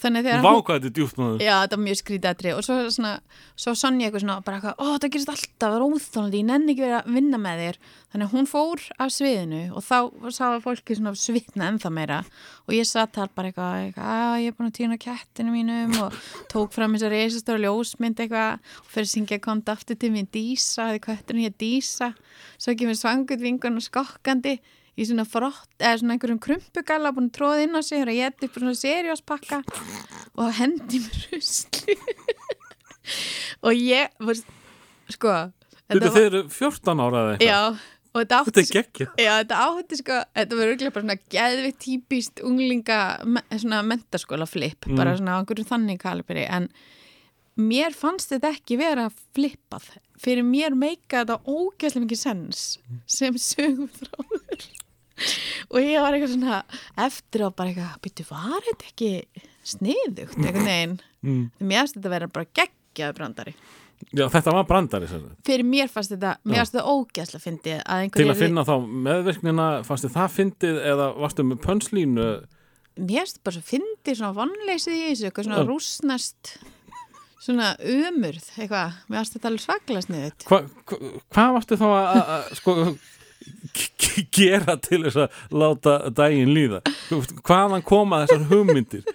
þannig þegar hún- Vákaði þetta djúpt maður. Já, þetta var mjög skrítið aðri og svo, svona, svo Sonja eitthvað svona bara eitthvað, ó, það gerist alltaf, það er óþólandi, ég nenni ekki verið að vinna með þér. Þannig hún fór af sviðinu og þá sá fólki svona svitna ennþá meira. Og ég satt þar bara eitthvað, eitthvað, að ég er búin að týna kettinu mínum og tók fram þessar reisastóra ljósmynd eitthvað og fyrir að syngja komd aftur til mér Dísa, því kettinu hér Dísa, svo ekki með svangut vingun og skokkandi í svona frott, eða svona einhverjum krumpugalla búin að tróða inn á sig og ég ætti upp svona serióspakka og hendi mér rusli. Og ég veist, sko Þetta var- eru 14 ára eða eitthvað? Já, og þetta Þetta átti er geggja já, þetta átti sko, þetta var auðvitað bara svona geðvitt típist unglinga svona mentaskóla flip, Mm. bara svona á einhverju þannig kalibri en mér fannst þetta ekki vera flippað. Fyrir mér meika þetta ógæslega mikið sens sem sögum þráður og ég var eitthvað svona eftir á bara eitthvað, byrju, var þetta ekki sniðugt, einhvern veginn mm. mér fannst þetta vera bara geggjaðu brandari Já, þetta var brandari sagt. fyrir mér fannst þetta, mér Já. fannst þetta ógæslega fyndið að Til einhver að finna þá meðvirknina, fannst þið það fyndið eða varstu með pönslínu? mér finnst bara svo fyndið svona vonleysið í þessu, eitthvað svona rúsnast svona umurð eitthvað, mér finnst þetta alveg svaklega sniðut Hva, hva, hvað varstu þá að, að, að sko, gera til þess að láta daginn líða? Hvaðan koma þessar hugmyndir?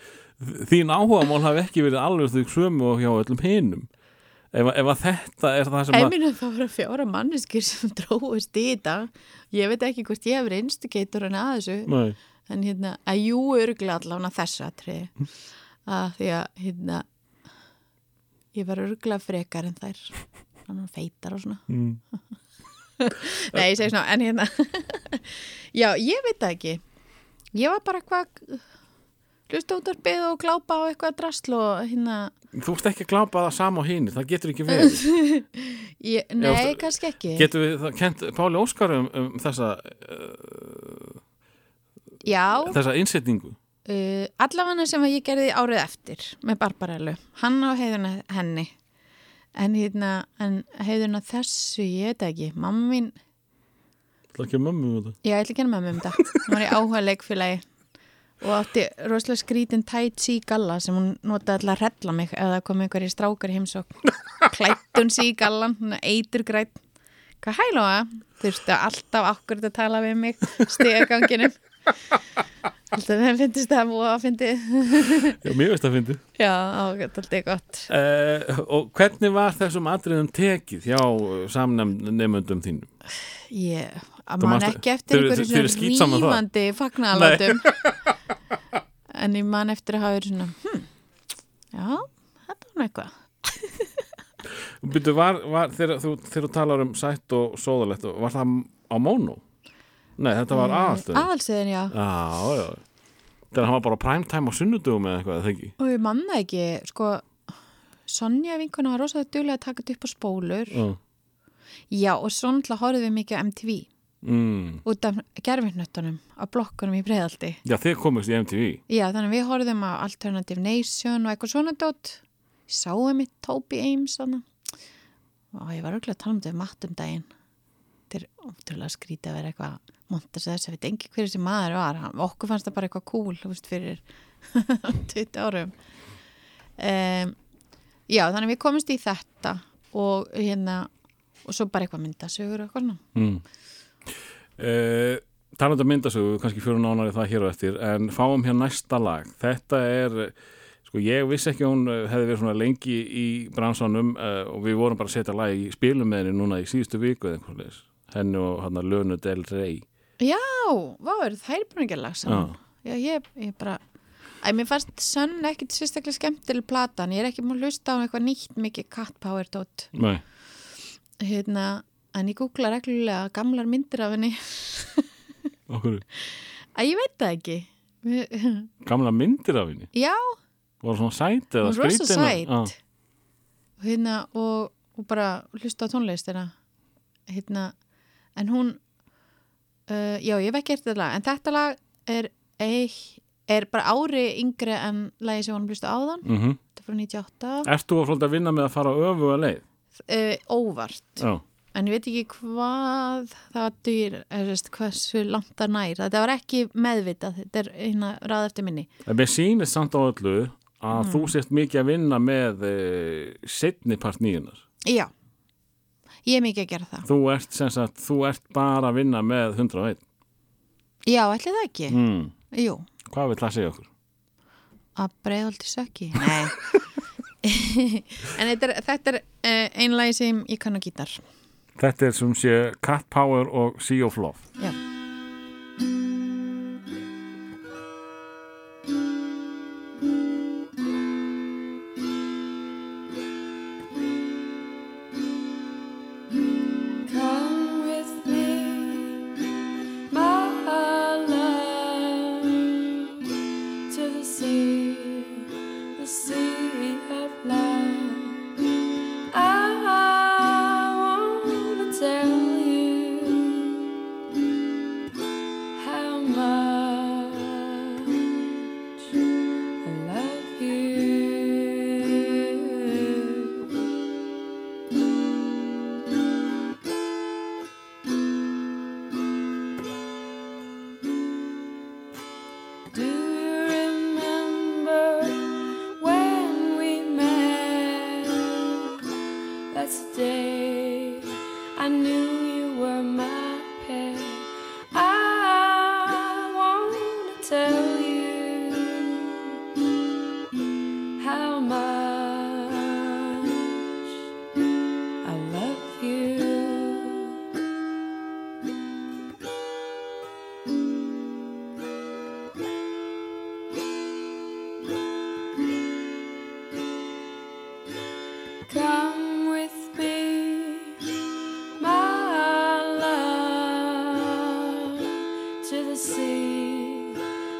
Þín áhugamál hafi ekki verið alveg því sömu og hjá öllum hinum. Ef, ef að þetta er það sem að... minna það voru fjóra manneskir sem dróðist í þetta. Ég veit ekki hvort ég hef verið instigator en að þessu. Nei, en hérna, að jú örgla allavega þessu atriði. Að því að hérna ég var örgla frekar en þær. Að feitar og svona. Mm, Nei, ég segi svona, en hérna Já, ég veit það ekki. Ég var bara eitthvað hlusta út að og glápa á eitthvað drasl og hérna. Þú ert ekki að glápa það sama á hini, það getur ekki verið. Nei, Já, kannski ekki. Getur við það kent Páli Óskar um, um þessa, Já, þessa innsetningu? uh, allavega sem ég gerði árið eftir með Barbarellu, hann á heiðuna henni en hérna en heiðuna þessu, ég veit ekki. Mamma mín, Það er ekki mömmu um þetta. ég ætla ekki að mömmu um þetta. Hún var í áhuga leikfélagi og átti rosalega skrítin tai chi galla sem hún notaði alltaf að rella mig ef það kom einhverjir strákar í heimsókn. Klættun sig í gallan, eitur grætt hvað hælu það? þurftu alltaf akkurat að tala við mig stigaganginum alltaf þeim finnst það múið að fyndi Já, mér veist að fyndi. Já, alltaf gott. Uh, og hvernig var þessum atriðum tekið hjá samnefndum þínum? Ég Þú man manst- ekki eftir þið eru- einhverju þið eru svona skítsamar það. rífandi fagnalátum. en ég man eftir að hafa verið svona, hm, já, þetta var eitthvað. Byrju, var, var, þegar, þú, þú talar um sætt og sóðalegt, var það á mónu? Nei, þetta var aðalstöðum. Aðalstöðin, já. Já, já. Þegar hann var bara primetime á sunnudugum eða eitthvað, eða ekki? Og ég man það ekki, sko, Sonja vinkuna var rosalega duglega að taka þetta upp á spólur. Já. Já, og svo náttúrulega horfðum við mikið á MTV Mm. út af gerfinnöttunum, á blokkunum í breiðaldi. Já, þið komist í MTV. Já, þannig að við horfðum á Alternative Nation og eitthvað svona dót. Ég sáum mitt Toby Ames þannig. Og ég var auðvitað að tala um þetta um daginn. Þetta er ótrúlega skrítið að vera eitthvað montas þess að við engi hverju sem maður var. Okkur fannst það bara eitthvað cool, veist, fyrir 20 árum. Um, já, þannig við komumst í þetta og hérna, og svo bara eitthvað myndasögur og eitthvað. Mm. Uh, talandi um myndasögu, kannski fyrir nánari það hér og eftir, en fáum hér næsta lag. Þetta er, sko ég vissi ekki að hún eh, hefði verið svona lengi í bransanum uh, og við vorum bara að setja lag í spilum með henni núna í síðustu viku eða einhvern veginn. Henni og hann að Lönu Del Rey. Já, hvað er það er bara ekki lag saman. Já, ég, ég bara Æ, mér fannst sönn ekkit sérstaklega skemmtileg platan, ég er ekki múin að hlusta á eitthvað nýtt mikið cat power dot Nei. hérna, en ég googla reglulega gamlar myndir af henni Okkur, Æ, ég veit það ekki Mér- gamla myndir af henni. Já, Var svona sæt eða hún er rosa skrítin? sæt Já. og hérna og, og bara hlusta á tónlistina hérna, en hún uh, já, ég hef ekki eftir þetta lag. En þetta lag er eitt er bara ári yngri en lagi sem hún hlusta áðan, Mm þetta er frá 98 Ert þú að að vinna með að fara á öfuga leið? uh, óvart. Já. en ég veit ekki hvað það dyr, er veist, hversu langt það nær, þetta var ekki meðvitað. Þetta er eina ráð eftir minni. En mér sýnist samt á öllu að þú sést mikið að vinna með e, setni part nýjunar. já, ég er mikið að gera það Þú ert, sagt, þú ert bara að vinna með 101. já, ætli það ekki, Mm. jú Hvað vil það segja okkur? að breiðaldi sökki nei en þetta er, þetta er uh, einlagi sem ég kann á gítar Þetta er sem sé Cat Power og Sea of Love. já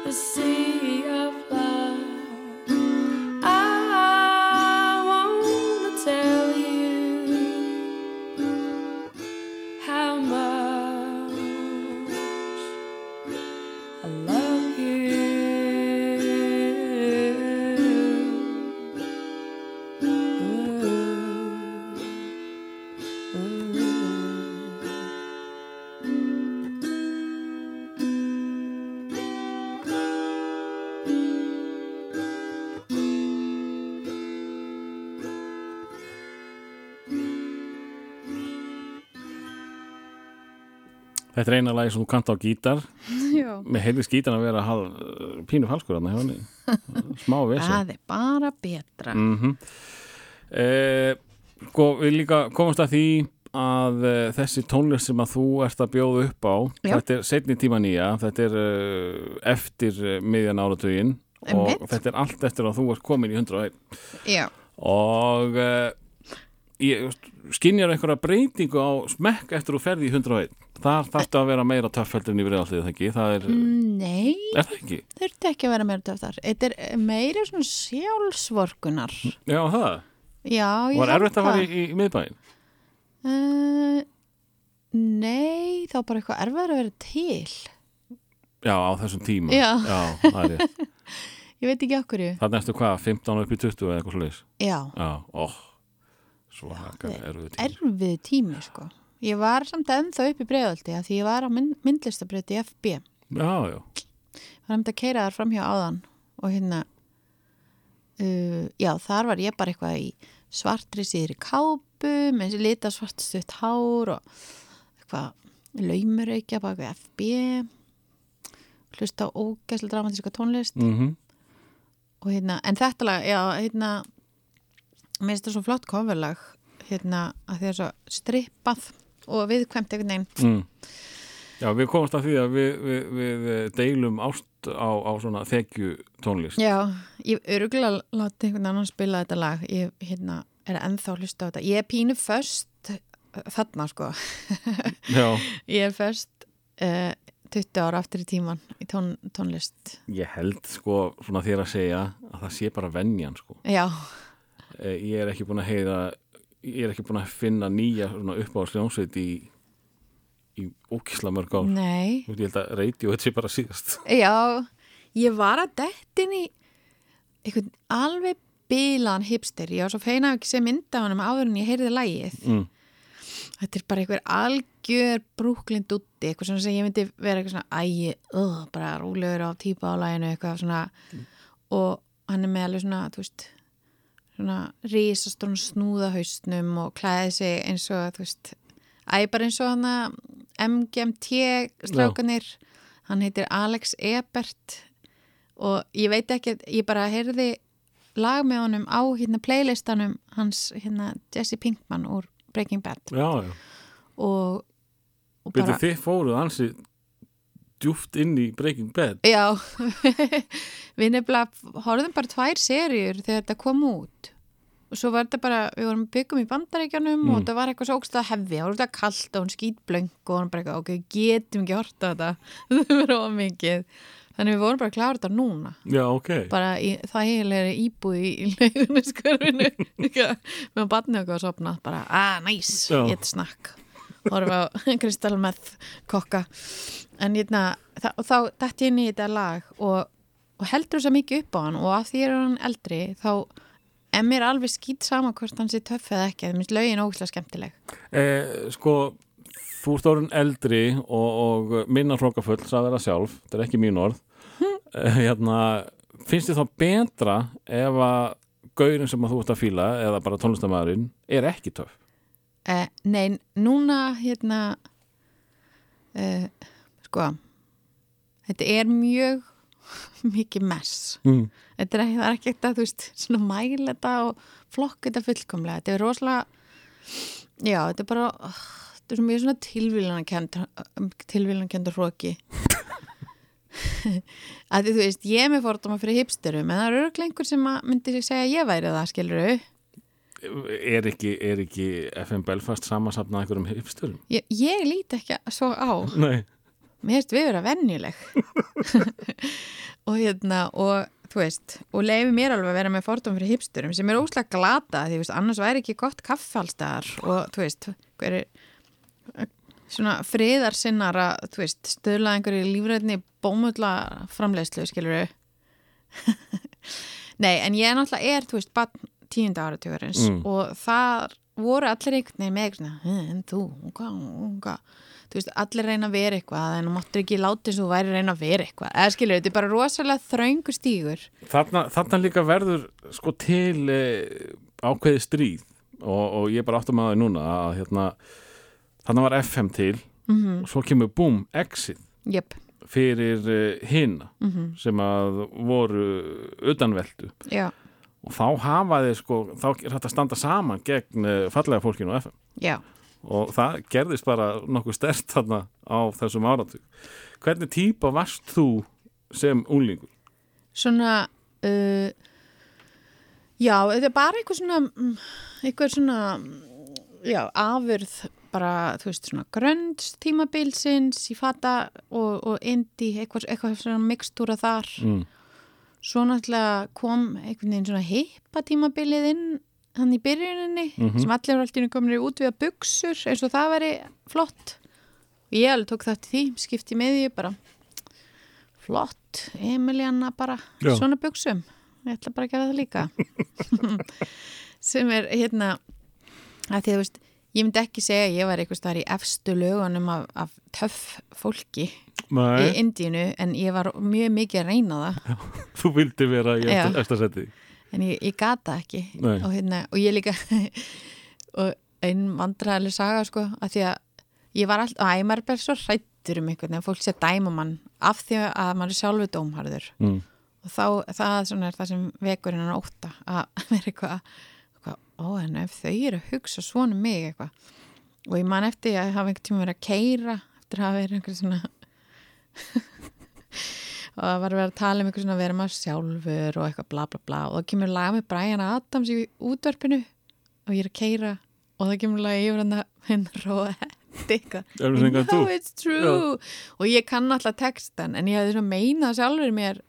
the Þetta er eina lagi sem þú kanta á gítar Já. Mér heyrðist gítarn að vera hal, pínu henni. smá vesen Það er bara betra. mm eh, Sko, við líka komast að því að uh, þessi tónlist sem að þú ert að bjóða upp á Já. þetta er setni tíma nýja þetta er uh, eftir uh, miðjan áratugin og Einmitt. þetta er allt eftir að þú ert komin í 101 Já. og ég skinjar einhverja breytingu á smekk eftir að þú ferði í 101 þar þarftu að vera meira töfföldur en í breiðaltið það ekki, það er, Nei, er það ekki? þurfti ekki að vera meira töftar. Þetta er meira svona sjálfsvorkunar. Já, það, Já, ég var erfitt að fara í, í miðbæin Uh, nei, þá bara eitthvað erfiðar að vera til. Já, á þessum tíma Já. það er rétt Ég veit ekki okkur ju. Þannig ertu hvað, 15 upp í 20 eða eitthvað slúðis? Já, Já, óh, svo hækkar erfið tíma. erfið tími sko. Ég var samt ennþá upp í breiðaldi að því ég var á mynd, myndlistabreytti í FB. Já, já, var hefndi að keira þar fram hjá áðan og hérna uh, já, þar var ég bara eitthvað í svartri síðri kápu með lita svart stutt hár og eitthvað laumur ekki baka við FB hlusta á ógæslega dramatíska tónlist. Mhm, og hérna, en þetta lag, já, hérna mér finnst þetta svo flott coverlag hérna, að því að svo strippað og viðkvæmt einhvern veginn. Mm. Já, við komumst að því að við, við, við deilum ást á, á svona þekju tónlist. Já, ég örgulega láti einhvern annan spila þetta lag. Ég hérna, er ennþá að hlusta á þetta. Ég er pínu först þarna sko. Ég er först uh, 20 ára aftur í tíman í tón, tónlist. Ég held sko svona þér að segja að það sé bara venjan sko. Já, Eh, Ég er ekki búin að heyra, ég er ekki búin að finna nýja svona uppáðsljónsveit í, í ókísla mörg ár. nei Ég held að radio þetta sé bara síðast. Já, ég var að dettin í einhvern alveg bílan hipster ég var svo feina ekki sé mynda honum áður en ég heyrði lagið Mm. þetta er bara einhver algjör brúklind úti, eitthvað svona sem ég myndi vera eitthvað svona ægi, uh, bara rúlegur á típa á laginu eitthvað svona og hann er með alveg svona, þú veist rísastón snúðahaustnum og klæði sig eins og þú veist, æ bara eins og hann MGMT strákanir hann heitir Alex Ebert og ég veit ekki ég bara heyrði lag með honum á hérna playlistanum hans hérna Jesse Pinkman úr Breaking Bad Já, já. og, og bara þið fóruð ansi djúft inn í Breaking Bad. já. Við nefnilega horfðum bara tvær seríur þegar þetta kom út. Og svo var þetta bara, við vorum byggum í bandaríkjanum Mm. og þetta var eitthvað svo ógst að hefði það var kallt og hún skýtblöng og hún bara eitthvað, ok, getum ekki horta þetta. Það verður of mikið. Þannig við vorum bara að klára þetta núna. Já, ok. bara í það heilegri íbúð í, í leiðunni skörfinu með barni okkur að sopna bara, ah, næs, Já. ég er snakk horfa á kristal með kokka en hérna, þá dætt ég inn í þetta lag og, og heldur þess að mikið upp á hann og af því er hann eldri þá er mér alveg skýt sama hvort hann sé töff eða ekki, það minnst lögin ógæslega skemmtileg Eh, sko, þú ert orðin eldri og, og minna hrókafull, sagði það sjálf, þetta er ekki mín orð. Eh, hérna, finnst þið þá betra ef að gaurin sem að þú ert að fíla eða bara tónlistamæðurinn er ekki töff? Eh, Nei, núna hérna eh, sko þetta er mjög mikið mess. Mm. þetta er ekki, það er ekki þetta, þú veist, svona mæla þetta og flokk þetta fullkomlega. Þetta er rosalega já, þetta er bara oh, þetta er mjög svona tilvílunarkend tilvílunarkendur hróki að þú veist, ég er með fordóma fyrir hipsterum, en það eru einhver sem myndi segja að ég væri það, skilur Er ekki, er ekki FM Belfast samansafnað einhverjum hipsturum? ég, ég líti ekki svo á Nei. mér finnst við vera venjuleg og hérna og þú veist, og leifi mér alveg að vera með fordóm fyrir hipsturum sem er óslega glata því þú veist, annars væri ekki gott kaffalstaðar og þú veist, hver er svona friðarsinnar að, þú veist, stöðla einhverju lífræðni bómulla framleiðslu, skilur við Nei, en ég náttúrulega er, þú veist, bara tíunda áratugurins Mm. og það voru allir einhvern veginn með eitthvað svona, "Hm, en þú, hvað, hvað? Þú veist, allir reyna að vera eitthvað en þú máttur ekki láti svo væri reyna að vera eitthvað. Eða skilur, þetta er bara rosalega þröngu stígur. Þarna, þarna líka verður sko til e, ákveði stríð og, og ég bara áttum að það núna að hérna þarna var FM til mm og svo kemur boom, exit Jöp, fyrir e, hina mm sem að voru utanveldu já, og þá hafa þeir sko þá er þetta að standa saman gegn e, fallega fólkinu á FM já og það gerðist bara nokkuð stert þarna á þessum áratug hvernig típa varst þú sem úlingur? svona uh, já, þetta er bara eitthvað svona mm, eitthvað svona mm, já, afurð bara, þú veist, svona grönns tímabilsins í fata og, og indi, eitthvað, eitthvað svona mikstúra þar Mm. Svo náttúrulega kom einhvern veginn svona heipa tímabilið inn hann í byrjuninni Mhm. sem allir var alltaf komin út við að buksur eins og það veri flott og ég alveg tók það til því, skipti með því bara flott, Emiliana bara Já. svona buksum ég ætla bara að gera það líka sem er hérna að því að þú veist ég myndi ekki segja að ég var eitthvað staðar í efstu lögunum af, af töff fólki í Nei, Indínu en ég var mjög mikið að reyna það. Þú vildi vera í Já. eftir, eftir seti en ég, ég gata ekki. Og, hérna, og ég líka og einn vandræðileg saga sko að því að ég var alltaf, að maður er bara svo hrættur um einhvern veginn, fólk sé að dæma mann af því að maður er sjálfu dómharður. Mm. og þá, það er það sem vekur hennan óta að vera eitthvað, eitthvað ó en ef þau eru að hugsa svona um mig eitthvað. Og ég man eftir að hafa einhvern tíma verið að keira eftir að hafa verið einhver svona og það var verið að tala um einhver svona að vera maður sjálfur og eitthvað bla bla bla. Og það kemur lag með Brian Adams í útvarpinu og ég er að keira og það kemur lag yfir hann að henn róa do. know it's true. Og ég kann alltaf textan en ég hefði meinað sjálfur mér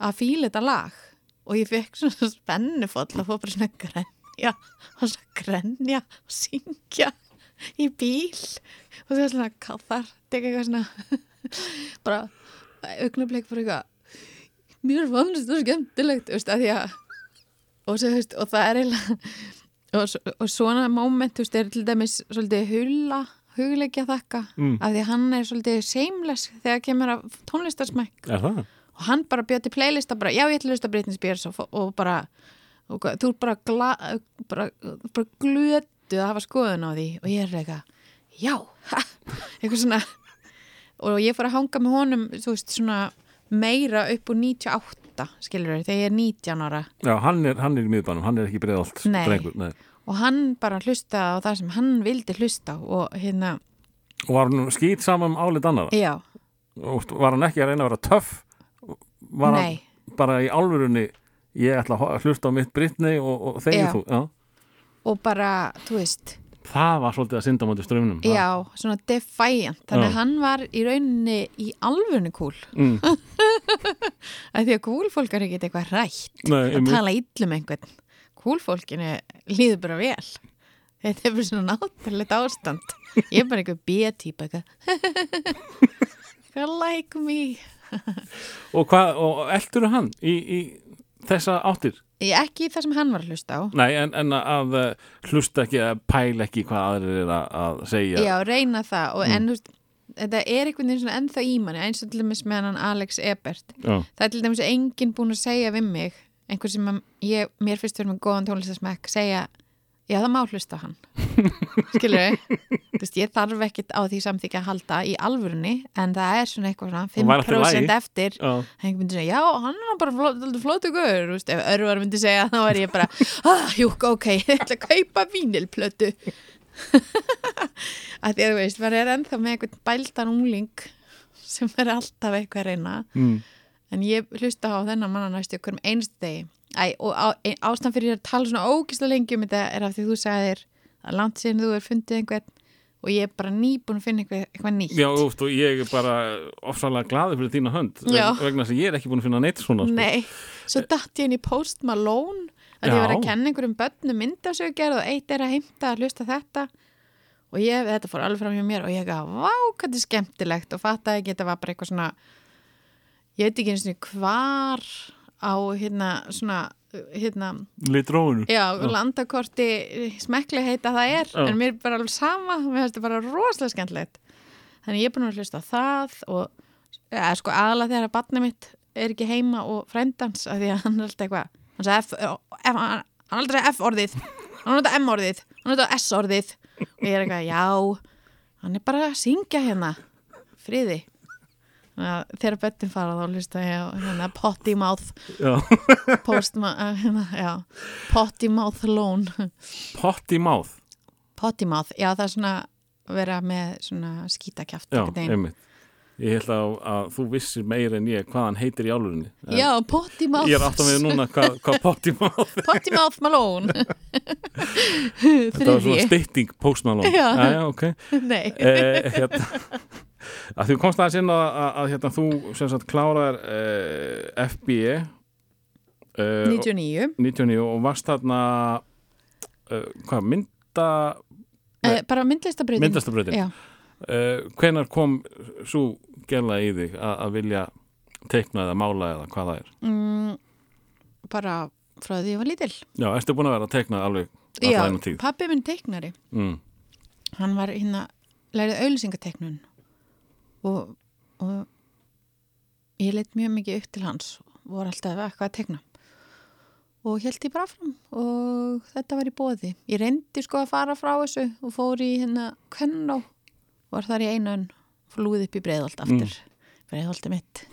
að fíla þetta lag. Og ég fekk svona spennufoll og fór bara svona að grenja og grenja og syngja í bíl og það var svona kathar teka eitthvað svona bara augnablik fyrir eitthvað mér fannst þetta skemmtilegt veist, að og, svo, veist, og það er eiginlega og, og svona moment þú veist, er til dæmis svolítið hulla hugleikja þakka Mm. af því hann er svolítið seamless þegar kemur að tónlistarsmæk það? og hann bara bjöði til playlista bara, já ég ætla að hlusta Britney Spears og, og bara, og, þú er bara, gla, bara, bara glötu að hafa skoðun á því og ég er eitthvað, já ha, eitthvað svona og ég fór að hanga með honum veist svona meira upp úr 98 skilur þau, þegar ég er 19 ára Já, hann er, hann er í miðbænum, hann er ekki breiðalt Nei. drengur, nei. og hann bara hlusta á það sem hann vildi hlusta og hérna, Og var hann skýt saman um álit annara? já, Og var hann ekki að reyna að vera töff? Var nei hann bara í álfurunni ég ætla að hlusta á mitt Britney og, og Já. þú? Já. og bara, þú veist Það var svolítið að synda mátti strömmnum. já, svona defiant þannig að hann var í rauninni í alvörni kúl Mm. að því að kúlfólk er ekki eitthvað rætt Nei, að tala illum einhvern kúlfólkinu líður bara vel þetta er bara svona náttúrulegt ástand ég er bara einhver B-típa eitthvað like me Og, og eldur hann í, í þessa áttir? ég ekki það sem hann var að hlusta á Nei, en, en að uh, hlusta ekki, að pæla ekki hvað aðrir er að, að segja. já, reyna það og Mm. en þú veist þetta er einhvern veginn svona ennþá í manni eins og til dæmis með hann Alex Ebert Já. það er til dæmis enginn búin að segja við mig einhver sem að ég, mér finnst verið með góðan tónlistasmekk segja, já það má hlusta hann. Skilur veist, ég þarf ekkit á því samþykja að halda í alvörunni, en það er svona eitthvað svona 5% lagi. eftir. Já. einhvern myndi segja, já, hann er bara flott, flottu guður, ef örvar myndi segja þá er ég bara, ah, jú, ok ég ætla að kaupa vínilplötu. Að því að þú veist maður er ennþá með einhvern bældan ungling sem er alltaf eitthvað að reyna. Mm. en ég hlusta á þennan manna næstu okkur um einstu degi Æ, og á, ein, ástæðan fyrir að tala svona ógislega lengi um þetta er af því þú sagðir að langt síðan þú er fundið einhvern og ég er bara nýbúin að finna eitthvað, eitthvað nýtt Já, úst, og ég er bara ofsalega glaði fyrir þína hönd Já. veg- vegna þess að ég er ekki búin að finna neitt svona sko. Nei, svo datt ég inn í Post Malone að ég var að Já. kenna einhverjum börnum myndasöggerð og eitt er að heimta að hlusta þetta og ég, þetta fór alveg fram hjá mér og ég gaf, vá, hvað þetta er skemmtilegt og fattaði ekki, þetta var bara eitthvað svona ég veit ekki eins og hvar á hérna svona hérna, Litróinu já, landakorti smekklega heita það er Já. en mér er bara alveg sama, mér finnst þetta bara rosalega skemmtilegt. Þannig ég er búin að hlusta á það og ja, sko aðalega þegar að barnið mitt er ekki heima og frendans af því að hann er alltaf eitthvað hann sagði F, F, hann hann er aldrei F orðið. Hann er alltaf M orðið, hann er alltaf S orðið. Og ég er eitthvað, já hann er bara að syngja hérna. Friði þegar böttin fara þá hlusta ég á hérna, potty mouth. Post, hérna, potty mouth alone. Potty mouth. Potty mouth, já það er svona vera með svona skítakjaft Já, einmitt Ég held að, að þú vissir meira en ég hvað hann heitir í álurinni já, potty mouth. Ég er að við núna hvað, hvað potty mouth potty mouth Malone. Þetta var svona þriðji stytting postmalón Já. já, ok. Nei, eh, hérna, að Þú komst aðeins inn að, að, að hérna, þú sem sagt klárar eh, FBE eh, 99 99 og varst þarna uh, hvað, mynda eh, bara myndlistabröðin uh, hvenar kom svo gerla í þig að, að vilja teikna eða mála eða hvað það er? Mm, bara frá því ég var lítil. Já, erstu búin að vera að teikna alveg já, alltaf ennum tíð? pappi minn teiknari. Mm. hann var hérna lærið auðlýsingateiknun og, og ég leitt mjög mikið upp til hans og var alltaf eitthvað að teikna. Og held ég bara fram og þetta var í bóði ég reyndi sko að fara frá þessu og fór í hérna Kvennó var þar í einu önn flúið upp í breiðholt aftur. Mm. breiðholti mitt.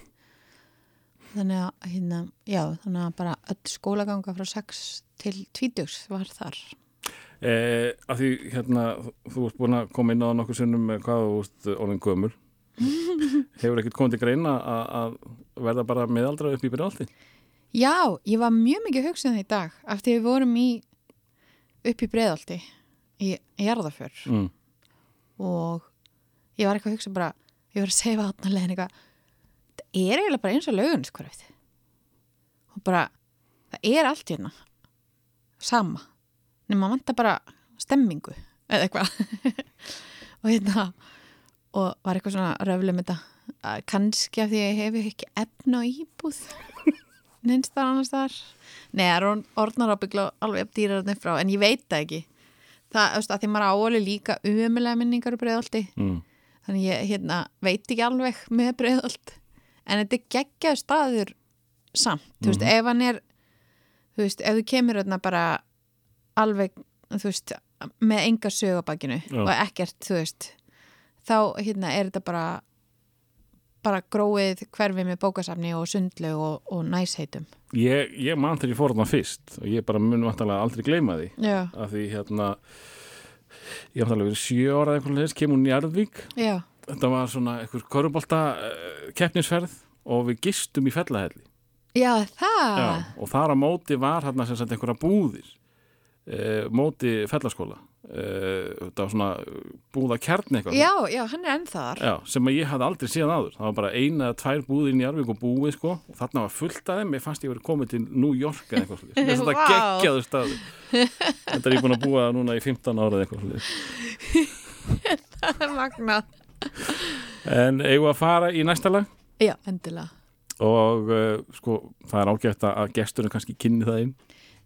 Þannig að hérna, já, þannig að bara öll skólaganga frá 6 til 20 var þar. Eh, að því hérna þú ert búin að koma inn á nokkuð sinnum með hvað þú ert orðin gömur hefur ekkert komið til greina að, verða bara meðaldra upp í byrjaldi Já, ég var mjög mikið hugsað það í dag að við vorum í upp í breiðaldi í jarðaför mm. og ég var eitthvað að hugsa bara ég var að segja vatna legin eitthvað það er eiginlega bara eins og laugunskvarfið og bara það er allt hérna sama nema vantar bara stemmingu eða eitthvað. Og hérna og var eitthvað svona röflum þetta kannski af því að ég hef ekki efna íbúð neins þar annars þar Nei, það er orðnar ábyggla alveg dýrarnir frá en ég veit það ekki. Það, þú veist, að því maður áalið líka umulega minningar úr breiðaldi Mm. Þannig ég hérna, veit ekki alveg með breiðald en þetta er geggjaður staður samt, þú veist, ef hann er þú veist, ef þú kemur hérna bara alveg, þú veist með enga sögabakinu og ekkert, þú veist þá hérna er þetta bara bara gróið hverfi með bókasafni og sundlu og, og næsheitum. Ég, ég man þegar ég fór þarna fyrst og ég bara mun vantarlega aldrei gleyma því. Já, að því hérna ég haf alveg verið sjö ára eða eitthvað leðis, kemur Njarðvík. Já, þetta var svona eitthvað korubólta uh, keppnisferð og við gistum í fellahelli. Já, það? Já, og þar á móti var hérna sem sagt einhverja búðir uh, móti fellaskóla þetta var svona búða kjarni eitthvað já, já, hann er ennþar Já, sem að ég hafði aldrei séð áður. Það var bara eina eða tvær búðir í Njarvík og búið sko. Og þarna var fullt af þeim. Ég fannst ég verið komið til New York eða eitthvað slið þetta Vá. geggjaður staður. Þetta er ég búin að búa núna í 15 ára eða eitthvað slið Það er magnað. En eigum að fara í næsta lag? Já, endilega. Og uh, sko það er ágætt að- að gesturinn kannski kynni það inn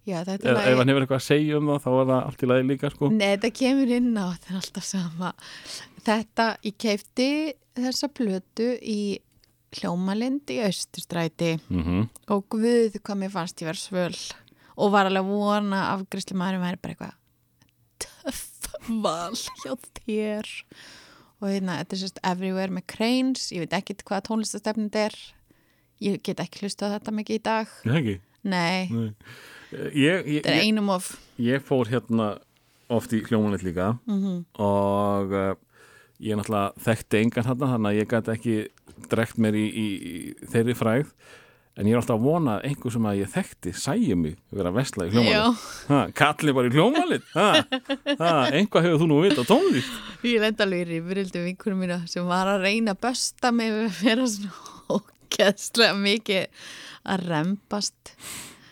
Já, þetta ef, hann hefur eitthvað að segja um það þá er það allt í lagi líka sko. Nei, þetta kemur inn á, þetta er alltaf sama. Þetta, ég keipti þessa plötu í Hljómalind í Östustræti mm og guð hvað mér fannst ég verið svöl. Og var alveg vona afgriðslu maðurinn væri bara eitthvað töff val hjá þér. Og hérna, þetta er sérst Everywhere með Cranes, ég veit ekki hvaða tónlistastefnum þetta er. Ég get ekki hlustað á þetta mikið í dag. Ég ekki? Nei, Nei. Ég, ég, þetta er einum of. ég fór hérna oft í hljómanleitt líka. Mm og uh, ég náttúrulega þekkti engan hérna þannig að ég gæti ekki drekt mér í, í, í þeirri fræð en ég er alltaf að vona að einhver sem að ég þekkti sæja mig vera að vesla í hljómalið Já. ha, kalli bara í ha, einhvað hefur þú nú vita á tónlist? Ég lenda alveg í rifrildu vinkunum mína sem var að reyna að bösta mig við að vera svona ógeðslega mikið að rempast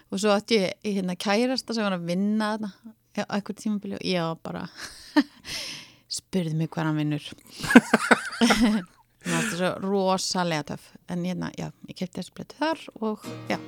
og svo átti ég í hérna kærasta sem var að vinna á eitthvað tímabili og ég var bara spurði mig hvað hann vinnur. Það var svo rosalega töff. En hérna, já, ég kefti þessu blötu þar og já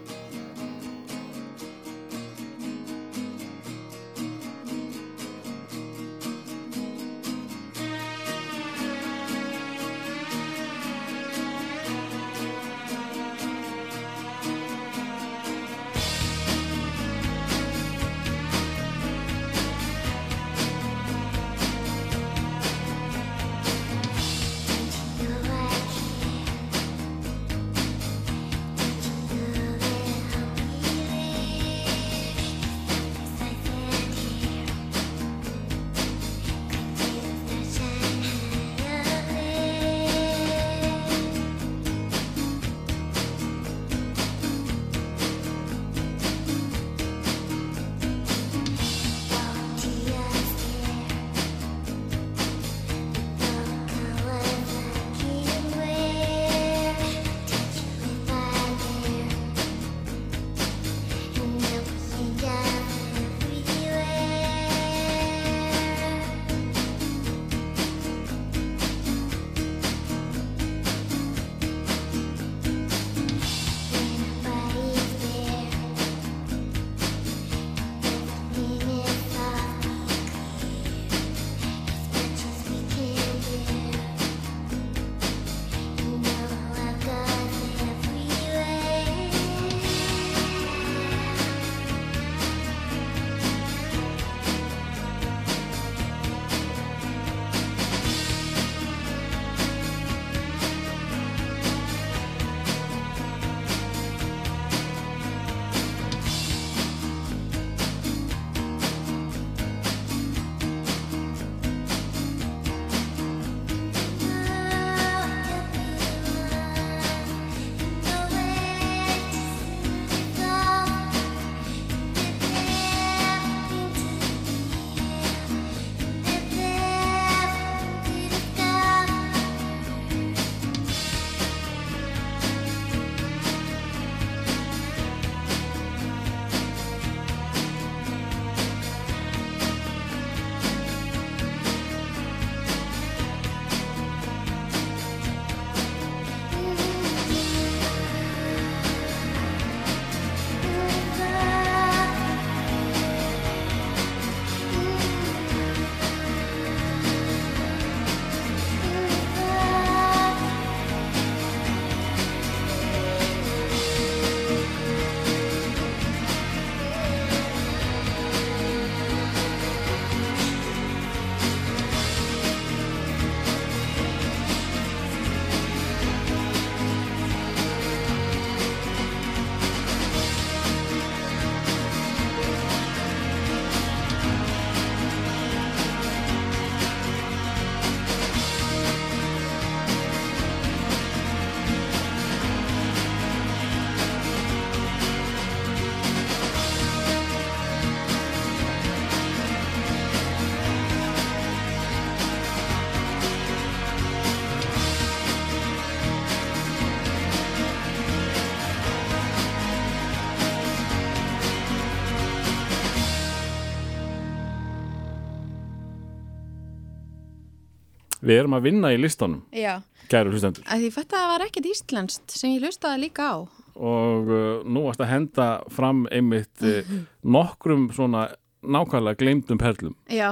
Við erum að vinna í listanum, Já, kæru hlustendur að því þetta var ekkert íslenskt sem ég hlustaði líka á. og uh, nú varst að henda fram einmitt uh, nokkrum svona nákvæmlega gleymdum perlum Já,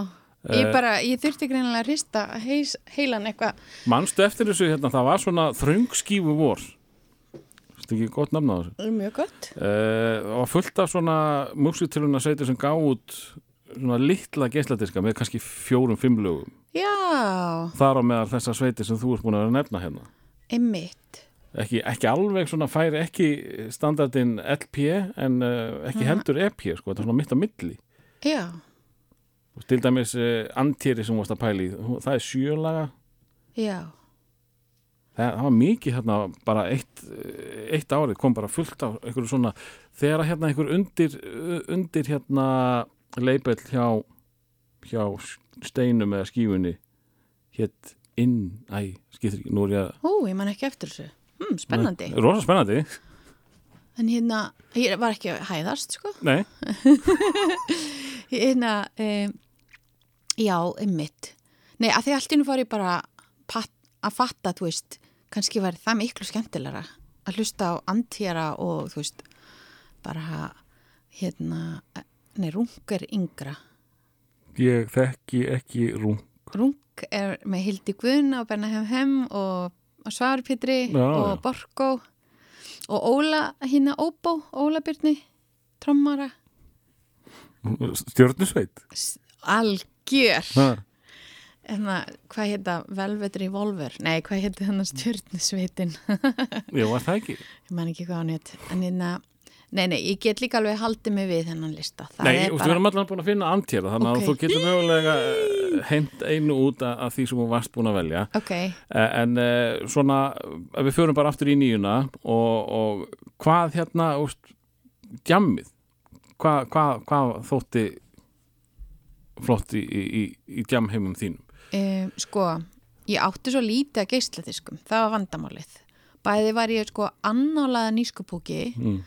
ég Eh. bara, ég þurfti greinilega að hrista heis, heilan eitthvað. Manstu eftir þessu, hérna, það var svona þröngskífu vor ekki gott nafn á þessu Mjög gott. uh, og fullt af svona músitiluna sveitir sem gá út svona litla geisladiska með kannski fjórum, fimm lögum. Já, þar á meðal þessar sveitir sem þú ert búin að nefna hérna. Einmitt. ekki, ekki alveg svona færi ekki standardin LP en uh, ekki heldur EP sko, þetta er svona mitt á milli. Já, og til dæmis uh, Antýri sem varst að pæli það er sjölaga já, það, það var mikið hérna bara eitt, eitt árið kom bara fullt af einhverju svona þegar hérna einhver undir undir hérna leipell hjá hjá steinum eða skífunni hétt inn, æ, skiptir ekki, nú er ég Ó, ég man ekki eftir þessu. Hm, spennandi. að rosa spennandi, En hérna, ég var ekki að hæðast, sko. nei Hérna, um, já, einmitt. Nei, að því allt innum fór ég bara pat, að fatta, þú veist, kannski væri það miklu skemmtilegra að hlusta á antjara og, þú veist, bara, hérna, nei, rung er yngra. ég þekki ekki rung Rung er með Hildi Guðn og Bernahem Hem og, Svarpitri og. Borgó og Óla, hérna Óbó, Óla Byrni, trommara, stjörnusveit S- algjör. Hérna, hvað heita Velvet Revolver? Nei, hvað heita hennar stjörnusveitin? ég var það ekki ég man ekki hvað hann heit. En hérna, nei, nei, ég get líka alveg haldið mig við hennan lista. Það Nei, og bara, erum allan búin að finna antjara þannig Ok. að þú getur mögulega eh, hent einu út af því sem þú varst búin að velja ok, Eh, en uh, svona við förum bara aftur í nýjuna og, og hvað hérna úst, djammið hvað, hvað, hvað þótti flott í, í, í, í djamheimum þínum um, sko, ég átti svo lítið að geisladiskum, það var vandamálið. Bæði var ég sko annálaða nýskupúki mm.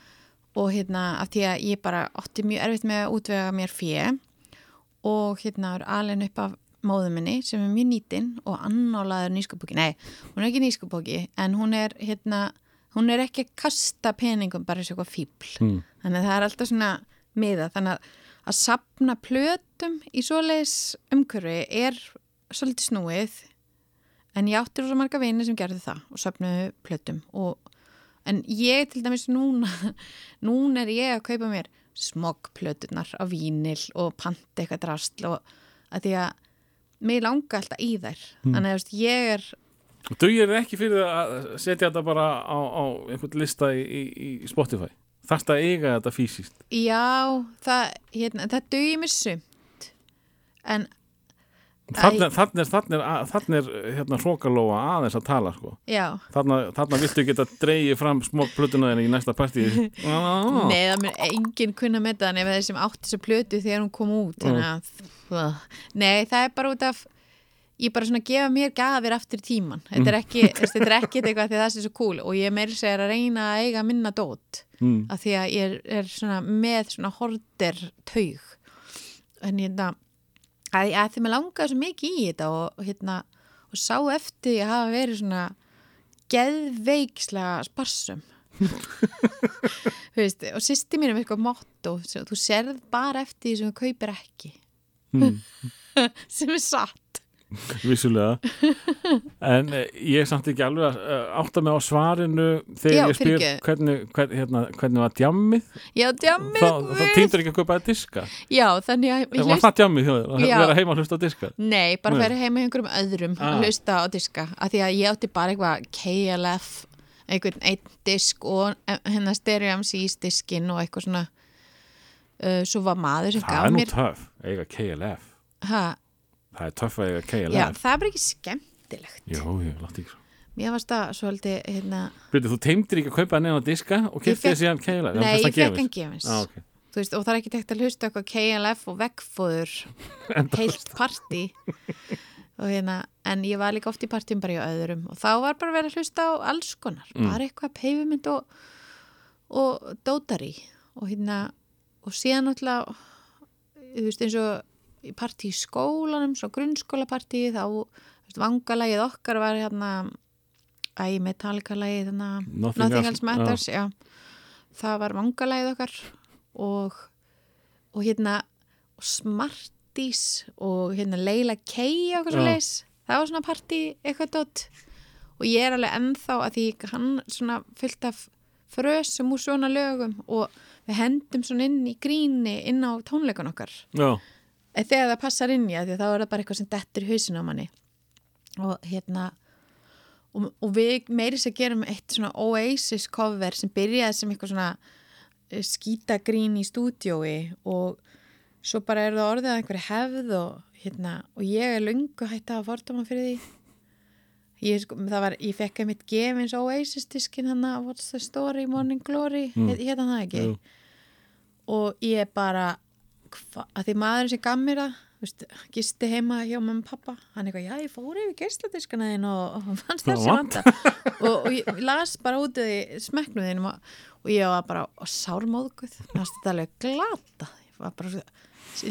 Og hérna af því að ég bara átti mjög erfitt með að útvega mér fjö og hérna er alveg upp af móðu minni sem er mjög nýtin og annálaður nýskupóki, nei, hún er ekki nýskupóki en hún er hérna hún er ekki að kasta peningum bara eins og eitthvað fíbl, Mm. þannig að það er alltaf svona miða, þannig að að sapna plötum í svoleiðis umhverfi er svolítið snúið en ég átti rosa marga vini sem gerðu það og sapnuðu plötum og En ég til dæmis núna, núna er ég að kaupa mér smoggplötunar á vínil og panta eitthvað drastl og að því að mér langa alltaf í þær. Þannig að veist, ég er, Dugir ekki fyrir að setja þetta bara á, á einhvern lista í, í, í Spotify þarfst að eiga þetta fysiskt já, það, hérna, það dugir mér sumt. En, þannig er, þannig er, þannig er, hérna hrókalóa aðeins að tala sko. þannig, þannig viltu geta dreigið fram smokk plötuna þenni í næsta partí ah. nei, það mér enginn kunna með það nefnir þeir sem átti þessu plötu þegar hún kom út. Þannig að, nei, það er bara út af, ég bara svona gefa mér gafir aftur tíman. Þetta er ekki, þetta er ekki eitthvað því að það sé svo cool og ég meiri segir að reyna að eiga minna dót. mm. af því að ég er, er svona með svona horter taug en hérna að, að því mér langaði svo mikið í þetta og, hérna og sá eftir að hafa verið svona geðveikslega sparsum. Veist, og sýsti mín er með eitthvað motto þú serð bara eftir því sem þú kaupir ekki. Mm. sem er satt vissulega. En eh, ég er samt ekki alveg að uh, átta mig á svarinu þegar Já, ég spyr hvernig, hvern, hérna, hvernig var djammið? Já, djammið þá, þá týndur ekki að kaupa að diska. Já, þannig að ég var hlust- það djammið að vera heima að hlusta á diska? Nei, bara Nei. fyrir heima hjá einhverjum öðrum Ah. að hlusta á diska af því að ég átti bara eitthvað KLF einhvern einn disk og hennar Stereo MC's diskin og eitthvað svona uh, svo var maður sem það er gaf nú mér töff, eiga KLF ha, það er töff að eiga já, KLF það er bara ekki skemmtilegt. Jó, ég látt ekki svo Mér varst það svolítið hérna, Byrju, þú teimdir ekki að kaupa hann eða diska og Ég kiptið fékk- síðan KLF Nei, ég fekk hann gefins. Ah, okay. Veist, og það er ekki tekt að hlusta á eitthvað KLF og veggfóður heilt partí. Og hérna, en ég var líka oft í partíum bara í öðrum og þá var bara verið að hlusta á alls konar, Mm. bara eitthvað peifumynd og, og dótari. Og hérna og síðan náttúrulega þú veist eins og í partí í skólanum svo grunnskólapartí þá veist, vangalagið okkar var hérna æ, metallikalagið hérna Nothing Nothing else- Matters, já. Það var vangalæðið okkar og, og hérna og Smarties og hérna Leila Kay eitthvað svo Já. leis. Það var svona partí eitthvað dótt og ég er alveg ennþá að því hann svona fullt af frösum úr svona lögum og við hendum svona inn í gríni inn á tónleikun okkar Já, En þegar það passar inn í að því að þá er það bara eitthvað sem dettur í hausin á manni og hérna og, og við meiris að gerum eitt svona Oasis cover sem byrjaði sem eitthvað svona eh, skítagrín í stúdiói og svo bara er það orðið að einhverju hefð og hérna og ég er löngu hægt að fordóma fyrir því ég, sko, það var, ég fekk einmitt gefins Oasis diskin hann að What's the Story, Morning Glory mm. hérna það ekki Jú. og ég bara að því maðurinn sem gaf mér það veist, gisti heima hjá mamma og pappa hann eitthvað, já ég fór yfir geisladiskana þín og, og fannst þessi vanda og, og ég las bara út því smeknuðinum og, og ég var bara og sármóðguð, mér fannst þetta alveg glata. Ég var bara,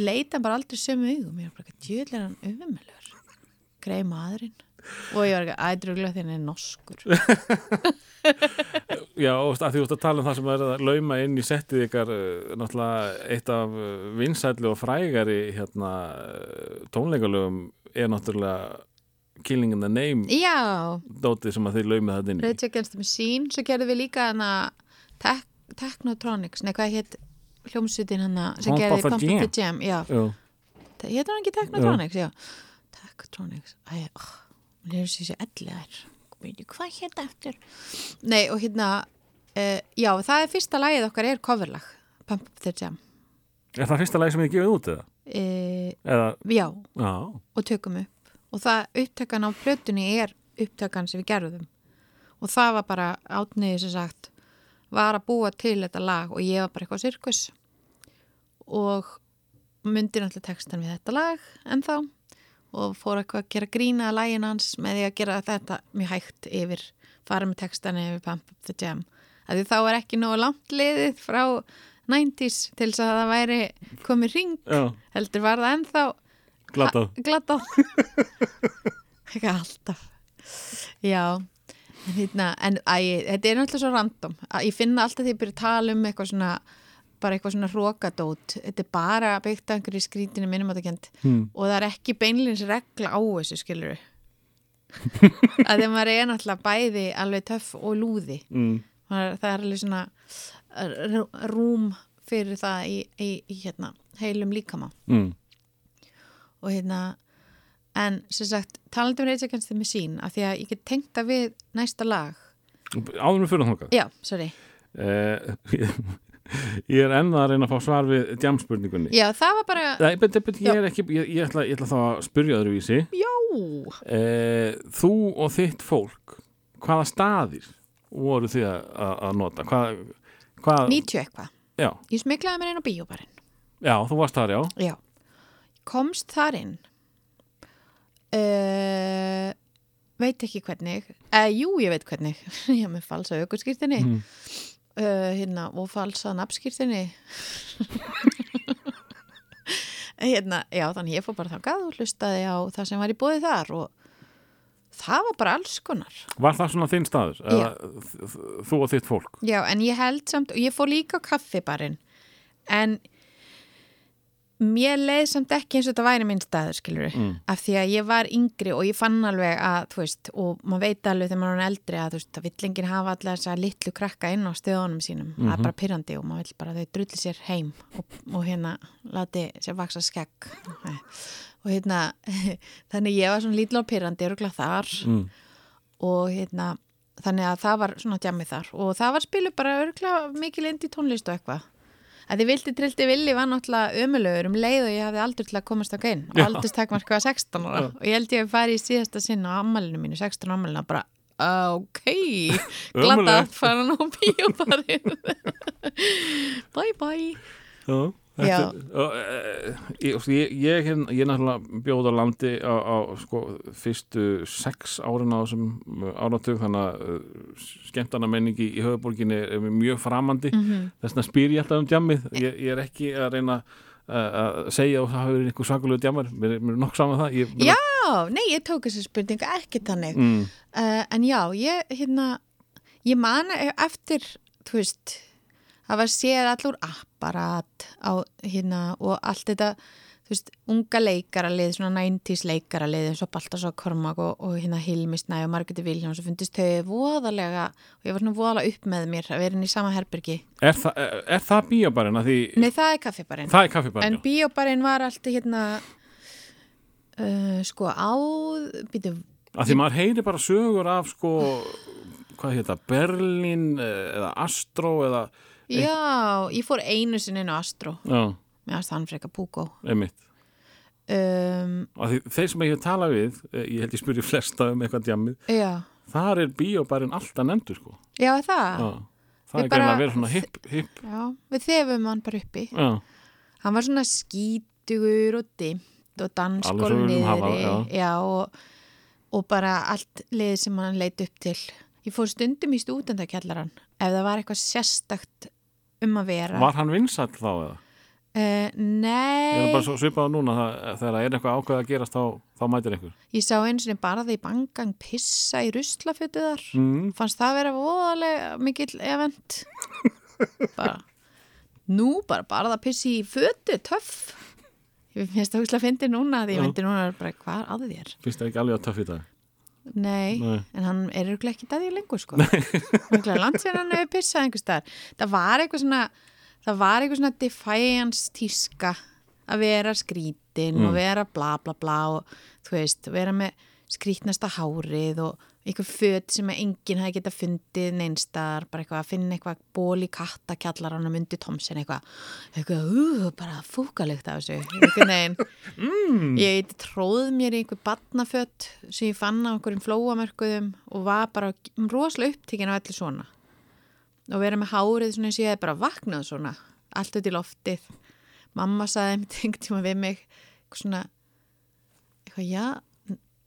leita bara aldrei sömu augum, ég var bara, djöðlega hann öfumilur, greið maðurinn og ég var ekki, ædruglega þinn er norskur Já, og að því þú ert að tala um það sem er að lauma inn í settið ykkar uh, náttúrulega eitt af uh, vinsælli og frægari hérna uh, tónleikalögum er náttúrulega Killing in the Name já, dótið sem að þið laumið það inn í. Rage Against the Machine svo gerðum við líka Tech, Technotronics, nei hvað hétt hljómsutin hana sem gerði Pump Up the Jam já, Jú, hétt hann ekki Technotronics, já, Technotronics. Æ, oh, sér sér elliðar veitu hvað hétt eftir nei og hérna uh, já, það er fyrsta lagið okkar er coverlag Pump Up the Jam. Er það fyrsta lagi sem þið gefið út eða? uh, Eða, já, já, og tökum upp. Og það upptökan á plötunni er upptökan sem við gerðum. Og það var bara átniði sem sagt var að búa til þetta lag og ég var bara eitthvað sirkus. Og myndi náttúrulega textan við þetta lag ennþá og fór eitthvað að gera grína að lægin hans með því að gera þetta mjög hægt yfir, fara með textan yfir Pump Up the Jam. Að því þá er ekki nógu langt liðið frá 90s til þess að það væri komið ring já, heldur var það ennþá glatað. Ekki alltaf. Já En, hérna, en æ, þetta er náttúrulega svo random. Að ég finna alltaf því að byrja að tala um eitthvað svona bara eitthvað svona rókadót þetta er bara byggt af einhverju skrítinu minnumáttakend Hmm. og það er ekki beinlins regla á þessu skilur að þegar maður er náttúrulega bæði alveg töff og lúði. Mm. Það er alveg svona r- rúm fyrir það í, í, í hérna, heilum líkama. Mm. og hérna en sem sagt, talandi um Rage Against the Machine af því að ég get tengt það við næsta lag. Áður með fyrir þangað? Já, sorry, eh, Ég er enn að reyna að fá svar við djamspurningunni. Já það var bara Nei, bet, bet, ég, er ekki, ég, ég, ætla, ég ætla þá að spyrja öðruvísi. Já, eh, Þú og þitt fólk hvaða staðir voru þið að, að nota? Hvað, hvað, 90 eitthvað. Já, ég smiklaði mér inn á bíóbarinn. Já, þú varst þar, já. Já, komst þar inn. Uh, veit ekki hvernig. Uh, jú, ég veit hvernig. Ég hef með falsa aukurskýrtinni Mhm. Uh, hérna, og falsa nafnskýrtinni hérna, já, þannig ég fór bara þangað og hlustaði á það sem var í bóði þar og það var bara alls konar Var það svona þinn staður? Þú og þitt fólk? Já, en ég held samt, og ég fór líka á kaffibarinn, en mér leið samt ekki eins og þetta væri minn staður, skilur Mm. af því að ég var yngri og ég fann alveg að, þú veist, og maður veit alveg þegar maður er eldri að, þú veist, að vill enginn hafa allar þess að litlu krakka inn á stöðunum sínum, það er bara pyrrandi og maður vill bara þau drulli sér heim og, og hérna láti sér vaksa skegg. Og hérna þannig ég var svona lítið á pyrrandi og þar. Mm. og hérna þannig að það var svona djamið þar. Og það var spilu bara örgulega mikil indi tónlist og eitthvað að því vildi trilti villi var náttúrulega ömulögur um leið og ég hafði aldrei til að komast á geinn og aldrei takmark var 16 ára. Og ég held ég að fara í síðasta sinn á ammælinu mínu 16 ammælinu og bara ok, Ömurlegt. að fara á bíóbarinn bye bye. Já, Eh, ég, ég, ég, hérna- ég náttúrulega bjóð á landi á, á sko, fyrstu sex árin á þessum áratug þannig að uh, skemmtana menningi í höfuborginni er mjög framandi. Mhm. þess vegna spyr ég alltaf um djammið. Ég, ég er ekki að reyna að segja og það hafi verið einhver svakulegu djammar. Mér, mér er nokk saman það. Ég, Já, nei, ég tók þessi spurningu ekki þannig. Mm, uh, en já, ég hérna ég man eftir þú veist, var séð allur apparat á hérna og allt þetta veist, unga leikaralið, svona 90s leikaralið eins og Baltasar Kormag og, og hérna Hilmi Snæ og Margreti Viljáns og fundist þau voðalega og ég var svona voðalega upp með mér að vera inn í sama herbergi. Er, þa, er, það bíóbarinn að því Nei, það er kaffibarinn. Það er kaffibarinn En bíóbarinn var alltaf hérna uh, sko á býtu, að því maður heyri bara sögur af sko hvað heita, Berlín eh, eða Astro eða já, ég fór einu sinni inn á Astro. Já, með að hann freka Púkó. Einmitt. Um, því, þeir sem ég hef talað við eh, ég held ég spyrir flesta um eitthvað djammið já, þar er bíóbærin alltaf nefndur sko. Já það? Já. það Við er bara- bara... að vera svona hipp hipp já, við þefum hann bara uppi. Já, hann var svona skítugur og dimmt og Alveg svo dansgól við viljum hafa, niðri já. og, og bara allt lið sem hann leit upp til. Ég fór stundum í stúdendakjallaran ef það var eitthvað sérstakt um að vera. Var hann vinsall þá eða? uh, Ég er nei, bara svipað núna það, þegar er eitthvað ákveð að gerast þá, þá mætir einhver. Ég sá eins og bara því bangang pissa í ruslafötu þar. Mm. fannst það vera voðalega mikill event. Bara nú bara bara það pissi í fötu töff. Ég finnst það húslega að fyndi núna því ég myndi núna bara hvað er að þér? Finnst það ekki alveg að töff í dag nei, Nei. en hann er örugglega ekki því lengur sko langt sér hann hefur pissað einhvers staðar það var eitthvað svona það var eitthvað svona defiance tíska að vera skrítin Mm. og vera bla bla bla og þú veist, vera með skrítnasta hárið og eitthvað föt sem enginn hefði getað fundið neinstar, bara eitthvað að finna eitthvað ból í kattakjallaranum undir Tomsen eitthvað, eitthvað, uh, bara fúkalegt af þessu, eitthvað neginn mm. ég tróð mér í einhver batnaföt sem ég fann á einhverjum flóamörkuðum og var bara rosalega upptíkin á allir svona. Og vera með hárið svona eins og ég hef bara vaknað svona allt út í loftið. Mamma saði einhvern tíma við mig eitthvað svona eitthvað já,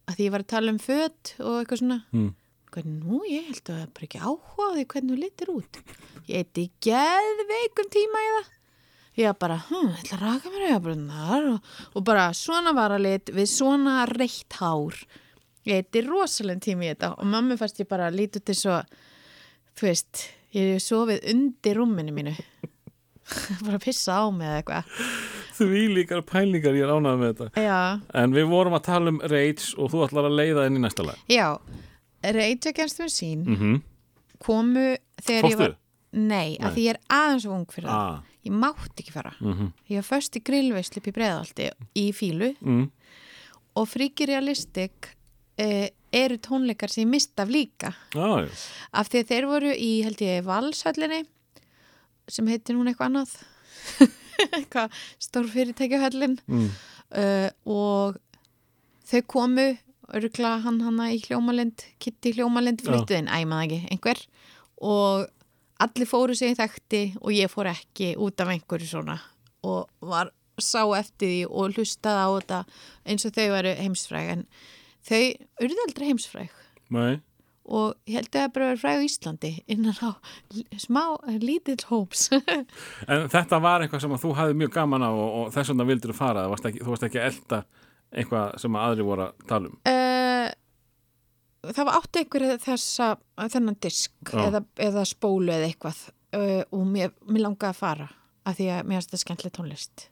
að því ég var að tala um föt og eitthvað svona. Mm. eitthvað, nú ég held að það er bara ekki áhuga því hvernig þú litir út. Ég eitthvað geðveikum tíma í það. Ég var bara, hm, ég ætla að raka mér auðabrunnar og, og bara svona varalit við svona reitt hár. Ég eitthvað rosalega tíma í þetta og mammi fannst ég bara lítið til svo þú veist, ég hef sofið undir rúminu mínu. Bara að pissa á mig eða eitthvað því líkar pælingar ég er ánægð með þetta. Já, en við vorum að tala um Rage og þú ætlar að leiða inn í næsta lag. Já. Rage Against the Machine mm -hmm. komu þegar ég Fórstu? var Nei, Nei. að því ég er aðeins of ung fyrir það. Ah. Ég mátti ekki fara. Mm Ég var först í grillveislu upp í breiðaldi í fílu mm. og Freaky Realistic eh, eru tónleikar sem ég mist af líka. Ah, af því að þeir voru í, held ég, Valshöllinni sem heitir hún eitthvað annað eitthvað stór fyrirtækjahöllin. Mm. uh, og þau komu örgla hann hana í hljómalind Kitty hljómalind flyttuðin, æmaði ekki einhver. Og allir fóru sig í þekkti og ég fór ekki út af einhverju svona. Og var sá eftir því og hlustaði á þetta eins og þau væru heimsfræg. En þau urðu aldrei heimsfræg. Nei. Og ég held að það bara verið fræg á Íslandi innan á smá lítill hóps. En þetta var eitthvað sem þú hafði mjög gaman á og, og þess vegna vildur þú fara varst ekki, þú varst ekki að elda eitthvað sem að aðri voru að tala um? Uh, það var átti einhverja þessa þennan disk eða, eða spólu eða eitthvað uh, og mér, mér langaði að fara af því að mér finnst þetta skemmtileg tónlist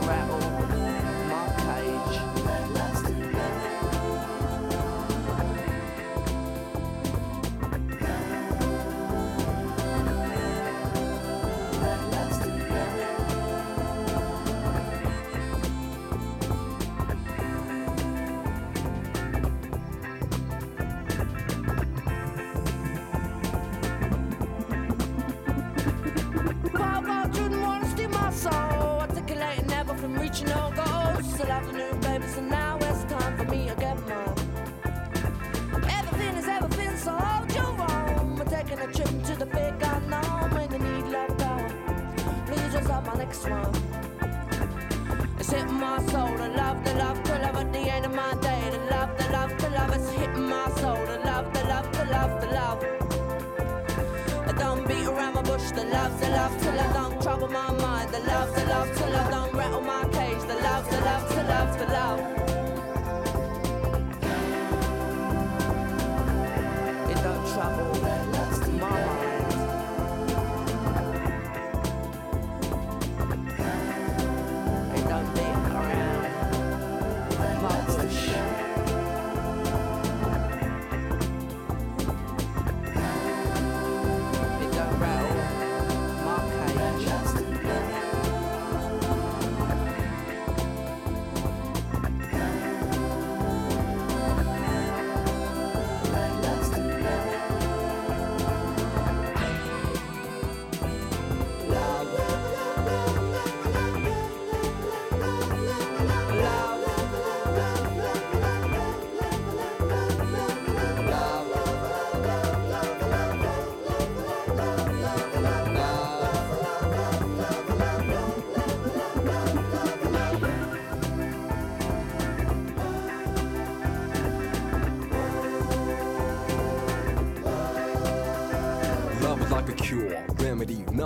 rattle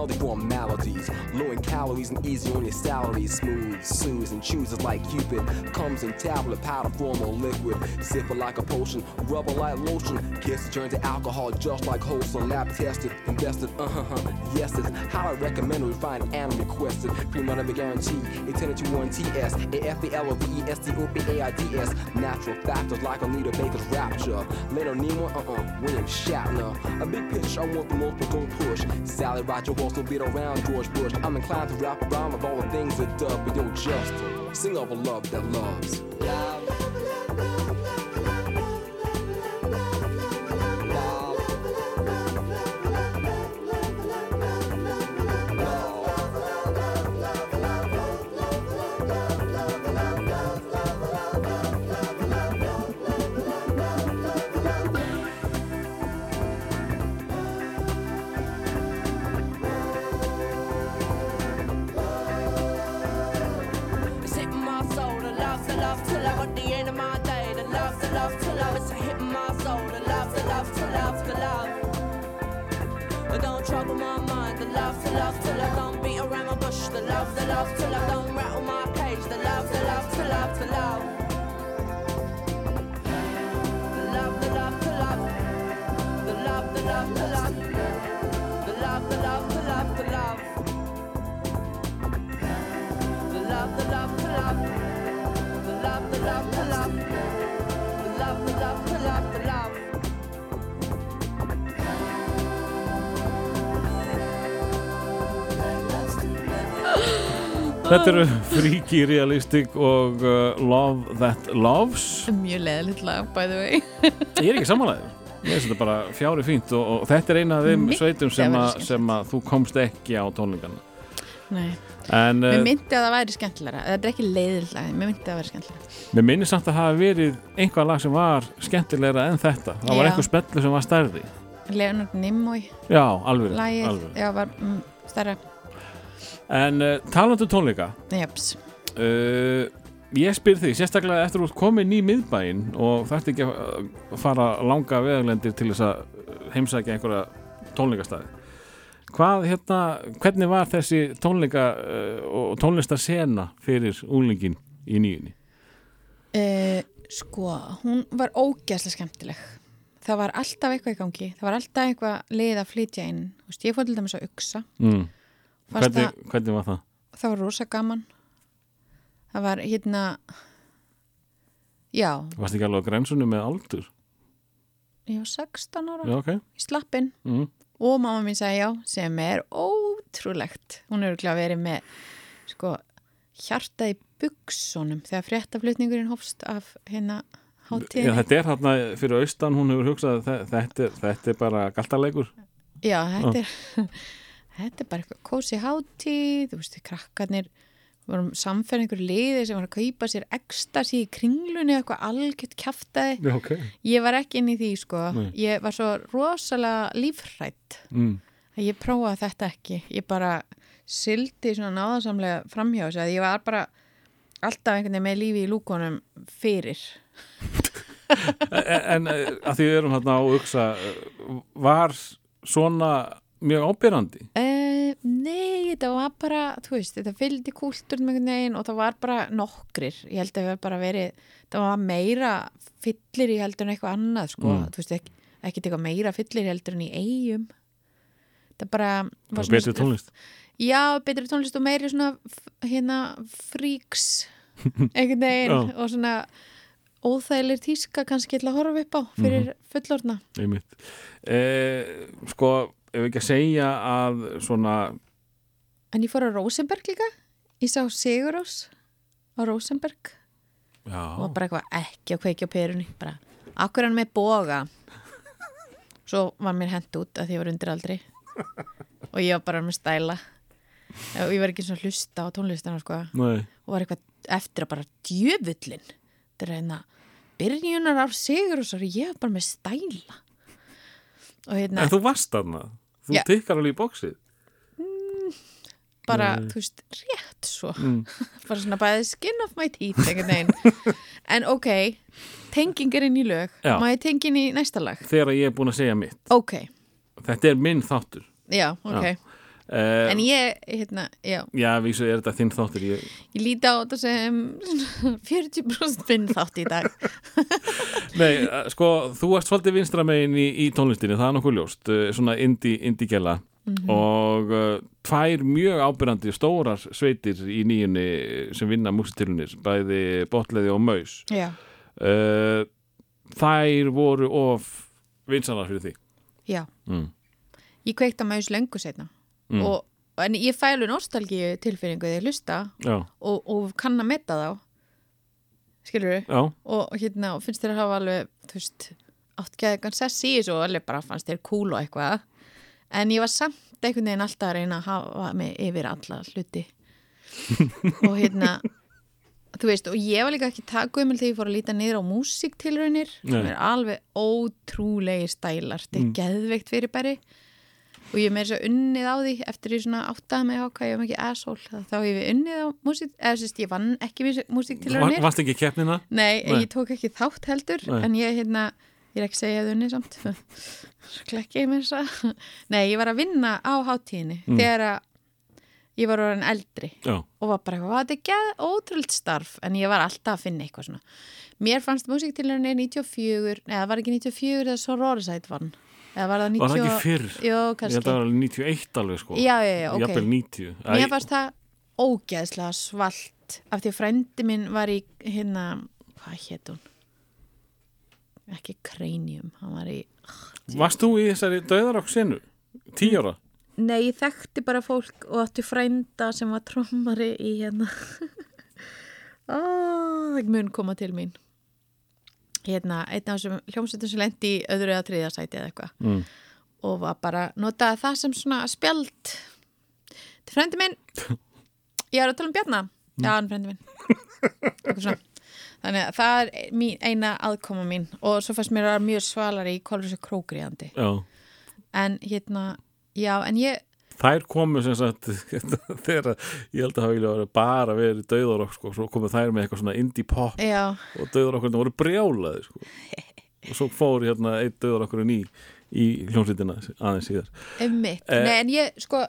remedy, melody for maladies. Low in calories and easy on your salary. Smooth, soothes, and chooses like Cupid. Comes in tablet, powder form, or liquid. Sip it like a potion, rubber like lotion. Kiss turn to alcohol just like wholesome. Lab tested, invested, uh huh, yes, it's highly recommended. Refined and requested. Free money be guaranteed. Intended to one TS. A F A L O V E S T O P A I D S. Natural factors like a Anita Baker's rapture. Leonard Nimoy, uh uh, William Shatner. A big pitch, I want the most, but don't push. Sally Roger also beat around George Bush. I'm inclined to rap around of all the things that does, but don't just sing of a love that loves. Bush. The love, the love, till Þetta eru Freaky Realistic og uh, Love That Loves. Mjög leðilegt lag, by the way. Ég er ekki samanlegaður Ég finnst þetta bara fjári fínt og, og þetta er eina af þeim Myndi sveitum sem, skemmtilegt. sem að þú komst ekki á tónlingarna Nei, En mér uh, myndi að það væri skemmtilega Þetta er ekki leiðilegt lag, mér myndi að það væri skemmtilega mér minnir samt að hafa verið einhvað lag sem var skemmtilegra en þetta. Það var einhver spellu sem var stærri. Leonard Nimoy, Já, alveg, alveg. Já, var mm, En uh, talandu tónleika. Jeps, uh, Ég spyr því, sérstaklega eftir ert komin í miðbæinn og þarft ekki að uh, fara langa veðaglendir til þess að heimsækja einhverja tónleikastæði Hvað, hérna, hvernig var þessi tónleika uh, og tónlistarsena fyrir úlingin í nýjunni? sko hún var ógæslega skemmtileg. Það var alltaf eitthvað í gangi. Það var alltaf eitthvað leið að flytja inn. Þú veist, ég fór til dæmis að uksa mm. Hvernig, hvernig var það? það var rosa gaman. Það var hérna já, Varst ekki alveg á grensunum með aldur? ég var 16 ára. Já, ok. Í slappin mm. og mamma mín sagði já sem er ótrúlegt. Hún er örugglega verið með sko hjarta í buksunum þegar fréttaflutningurinn hófst af hérna Já, hátíðinni þetta er hérna fyrir austan, hún hefur hugsað að þe- þetta er, þetta er bara galtarleikur. Já, þetta er þetta er bara eitthvað kósi hátíð þú veist, krakkarnir vorum samferð einhver liði sem var að kaupa sér ekstasi í kringlunni eitthvað algjört kjaftaði Já, ok. Ég var ekki inn í því sko. Nei. ég var svo rosalega lífrætt mm. að ég prófaði þetta ekki. Ég bara sildi svona náðasamlega framhjá þess að ég var bara alltaf einhvern veginn með lífi í lúkonum fyrir. En eh, að því við erum hérna á uksa var svona mjög ábyrrandi uh, nei, þetta var bara þú veist, þetta fylgdi kúlturnum einhvern veginn og það var bara nokkrir. Ég held að það var bara verið það var meira fyllir í heldur en eitthvað annað sko, Mm. þú veist, ekki, ekki eitthvað meira fyllir í heldur en í eigum það bara var og svona- betri tónlist. Já, betri tónlist og meiri svona hérna fríks einhvern veginn og svona óþægileg tíska kannski til að horfa upp á fyrir Mhm. fullorna. einmitt. Eh, sko, ef ekki að segja að svona En ég fór á Rosenberg líka, ég sá Sigurós á Rosenberg. Já, og bara eitthvað ekki að kveikja á perunni, bara akkur hann með boga. Svo var mér hent út að því ég var undir aldri. Og ég var bara með stæla. Og ég var ekki svona hlusta á tónlistina sko. nei, og var eitthvað eftir að bara djöfullin þetta er hérna byrjunar af sigur og ég bara með stæla. Og hérna en þú varst þarna þú Já. tikkar alveg í bóksið bara, Nei. þú veist, rétt svo. Mm. bara svona bæði skin of my teeth einhvern veginn. En ok, tenging er inn í lög. Ég tengin í næsta lag? Þegar ég er búin að segja mitt. Ok, þetta er minn þáttur. Já, ok Eh, en ég, hérna, já. Já, vísu er þetta þinn þáttur ég, ég líti á þetta sem 40% minn þátt í dag. Nei, eh, sko, þú ert svolítið vinstra megin í, í tónlistinni, það er nokkuð ljóst eh, svona indie, indie gæla og uh, tvær mjög ábyrrandi stórar sveitir í nýjunni sem vinna músitilunir, bæði botleði og maus. Uh, þær voru of vinsanar fyrir því já, mm. ég kveikt á maus löngu setna Mm. og, en ég fælu nostalgíu tilfinningu þegar ég hlusta og, og kann að metta þá. Skilur já, og hérna og finnst þér að hafa alveg þú veist, átt ekki að eitthvað sess í þessu og alveg bara fannst þér cool og eitthvað. En ég var samt einhvern veginn alltaf að reyna að hafa mig yfir alla hluti. Og hérna þú veist, og ég var líka ekki takkuðumil þegar ég fór að líta niður á músiktilraunir sem er alveg ótrúlegi stælar. Þetta er Mm. geðveikt fyrir bæri og ég með þess að unnið á því eftir ég svona áttaði mig á hvað ég var mikið asshole. Þá hef ég unnið á músik eða sérst ég vann ekki Va, músiktilraunir varst ekki í keppnina? Nei, Nei. ég tók ekki þátt heldur Nei. en ég hérna, ég er ekki að segja að unni samt. Klekki ég mér þess að Nei, ég var að vinna á hátíðinni Mm. þegar að ég var orðin eldri já, og var bara eitthvað, "Vá, þetta er geð ótrúld starf en ég var alltaf að finna eitthvað svona. Mér fannst músiktilraunir 94 Nei, það var ekki 94 þegar Sororisæt vann eða var það 90 var það ekki fyrr? Jó, ég held kannski að það var alveg 91 alveg sko. Já, já, já, ok. Jafnvel 90 Æ, Mér fannst það ógeðslega svalt af því að frændi minn var í hérna, hvað hétt hún? Ekki Cranium, hann var í varst þú í þessari döðarokk senu? 10 ára? Nei, ég þekkti bara fólk og átti frænda sem var trommari í hérna. Ó, það mun koma til mín Hérna, einn af þessum hljómsveitum sem lendi í öðru eða þriðja sæti eða eitthvað. Mm. og var bara notaði það sem svona spjald. Til frendi minn. Ég er að tala um Bjarna. Já, hann er frendi minn. Þannig að það er mín, eina aðkoma mín. Og svo fannst mér að vera mjög svalari í kolur þessu krókriðandi en hérna, já, en ég Þær komu sem sagt þegar ég held að hafa vilja bara verið döðarokk sko, svo komu þær með eitthvað svona indie pop já, og döðarokkurinn voru brjálaði sko. og svo fór hérna einn döðarokkurinn í, í hljómsveitina aðeins síðar. Einmitt. Eh. nei, en ég, sko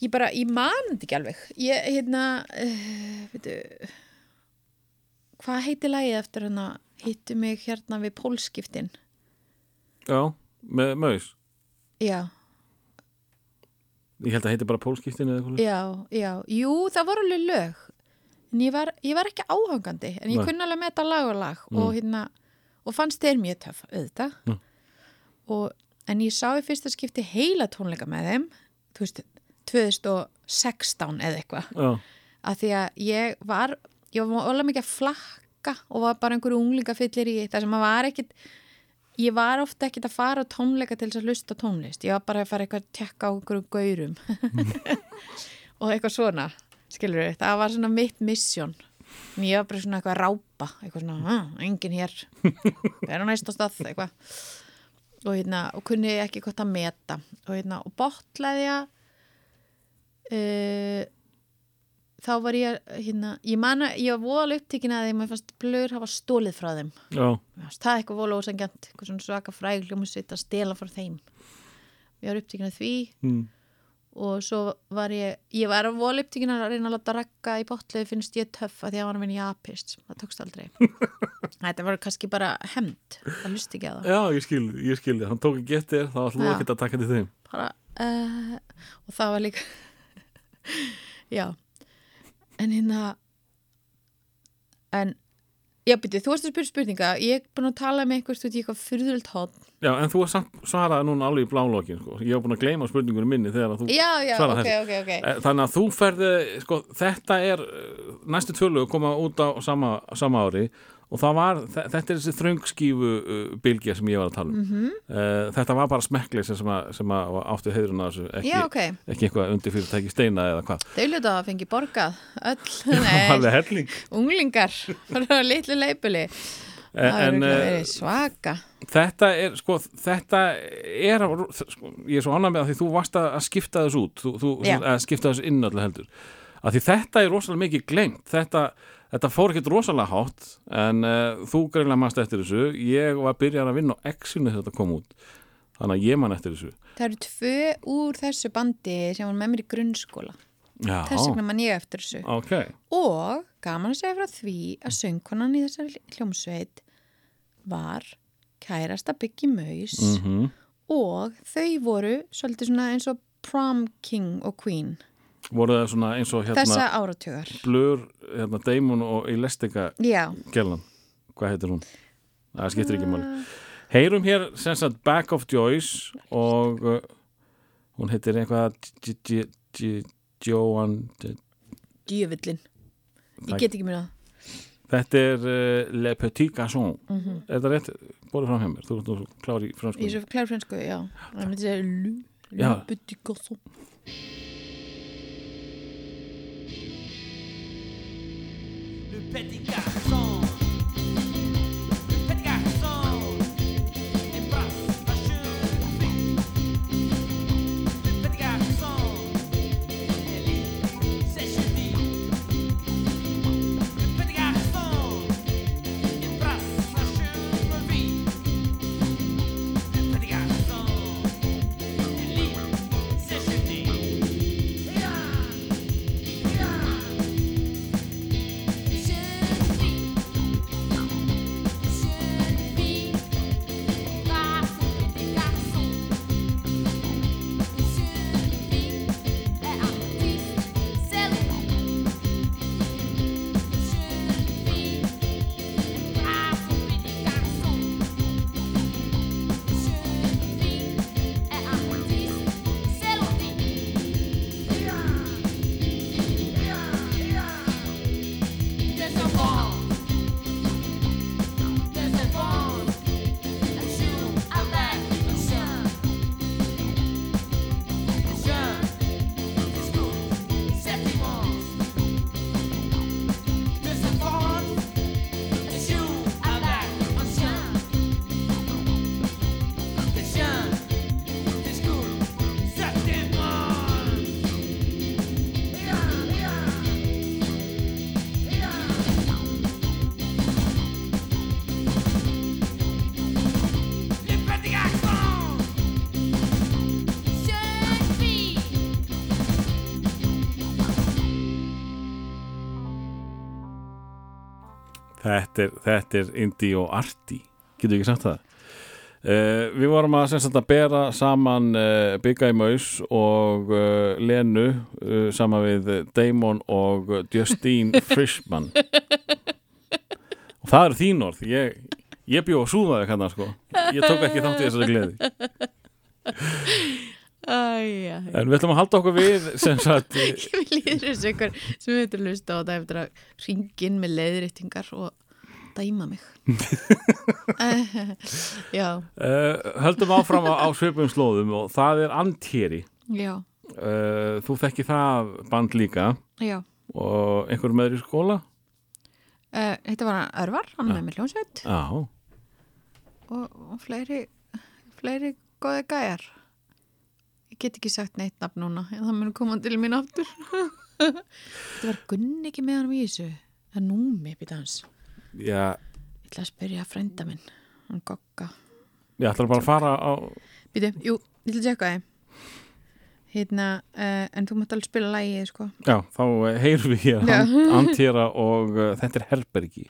ég bara, ég man þetta ekki alveg. Ég, hérna uh, veitu hvað heitir lagið eftir hérna hittu mig hérna við pólskiptin. Já, með maus. Já, Ég held að heiti bara pólskiptin eða eitthvað já, já. Jú, það voru alveg lög. En ég var, ég var ekki áhangandi en ég Nei. kunni alveg meta lag og lag og, hérna, og fannst þeir mjög töff auðvitað. Mm. og, en ég sá í fyrsta skipti heila tónleika með þeim þú veist, 2016 eða eitthvað. Já, að því að ég var ég var alveg mikið að flakka og var bara einhverju unglingafyllir í það sem að var ekkit ég var ofta ekkit að fara á tónleika til þess að lusta tónlist. Ég var bara að fara eitthvað að tekka á einhverju gaurum. Og eitthvað svona skilur við, það var svona mitt mission en ég var bara svona eitthvað að rápa eitthvað svona, "Ah, enginn hér. Það er á næsta stað eitthvað. Og hérna, og kunni ekki hvort að meta. Og hérna, og botlaði að uh, þá var ég hérna, ég man að ég var voðalega upptíkin að og ég fannst blöður hafa stólið frá þeim. Já, það er eitthvað voðalega ósengjant eitthvað svona svaka fræg hljómsveit að stela frá þeim. Ég var upptíkin að því. Mm. og svo var ég ég var voðalega upptíkin að reyna að láta rakka í botluði finnst ég töff að því að hann var að vinna japist það tókst aldrei. Þetta var kannski bara hemmt það lusti ekki að það. Já ég skil, ég skil þig. Hann tók ekki Já. líka já en hérna en já, byrju, þú varst að spyrja spurninga ég er búin að tala með einhvers þú veit ég eitthvað fyrðult hótt Já, en þú svaraði núna alveg í blálókin sko. Ég var búin að gleyma spurningunum minni þegar að þú já, já, svaraði ok, þessu. ok, ok Eh, Þannig að þú ferði, sko, þetta er eh, næstu tvölu að koma út á sama, sama ári og það var, þe- þetta er þessi þröngskífu uh, bylgja sem ég var að tala um. Mhm. uh, þetta var bara smekkleisa sem, að- sem að áttu heiðruna þessu, ekki, já, ok, ekki eitthvað undir fyrirtæki steina eða hvað. þau ljóta að fengi borgað öll, unglingar bara litlu leipuli er En, örugglega eh, svaka. þetta er, sko, þetta er, sko, ég er svo ánægð með að því þú varst að skipta þessu út, þú, þú, að skipta þessu inn öllu heldur. Að því þetta er rosalega mikið glengt, þetta, þetta fór ekkert rosalega hátt, en uh, þú greinlega mannst eftir þessu, ég var að byrja að vinna á X-inu þegar þetta kom út, þannig að ég mann eftir þessu. það eru tvö úr þessu bandi sem var með mér í grunnskóla. Já, þess vegna mann ég eftir þessu. Ok, Og gaman að segja frá því að söngkonan í þessari hljómsveit var kærasta Biggie Maus mm og þau voru svolítið svona eins og prom king og queen voru það svona eins og hérna þessa áratugar. Blur, hérna Damon og Elastica Já, gellan, hvað heitir hún? Það skiptir ekki máli. Heyrum hér sem sagt Back of Joyce og uh, hún heitir J- Joan djöfullin. Ég get ekki mér það. Þetta er uh, Le Petit Garçon Mhm. Er þetta rétt? Bórið fram hjá mér, þú ert nú svo klár í Ég er fransku svo klár fransku, já. Lu, Já. lu petit garçon. Petit garçon. Þetta er, þetta er indie og arty Getur ekki sagt það? Uh, við vorum að, sagt, að bera saman uh, Bigga í Maus og uh, Lenu uh, saman við Damon og Justine Frischmann. Og það eru þín orð. Ég, ég bjó að súða þig hérna sko. Ég tók ekki þátt í þessari gleði. Æja, en við ætlum að halda okkur við sem sagt ég vil líður þessu ykkur sem við höfum hlusta á þetta eftir að ringin með leiðréttingar og dæma mig. Já, uh, höldum áfram á, á svipum slóðum og það er Antjeri já, uh, þú þekki það band líka? Já. Og einhver með þér í skóla? Uh, Þetta var Örvar, hann er með mér hljónsveit já, og, og fleiri fleiri góði gæjar. Ég get ekki sagt neitt nafn núna en það mun koma til mín aftur. Þetta var Gunn ekki með hann í þessu Það er númi, býta hans já. Ég ætla að spyrja frænda minn hann Gogga. Ég ætla bara að fara á Býtu, jú, ég ætla að tjekka þið Hérna, uh, en þú mátt alveg spila lægið, sko. Já, þá heyrum við hér Antjera og uh, þetta er Herbergi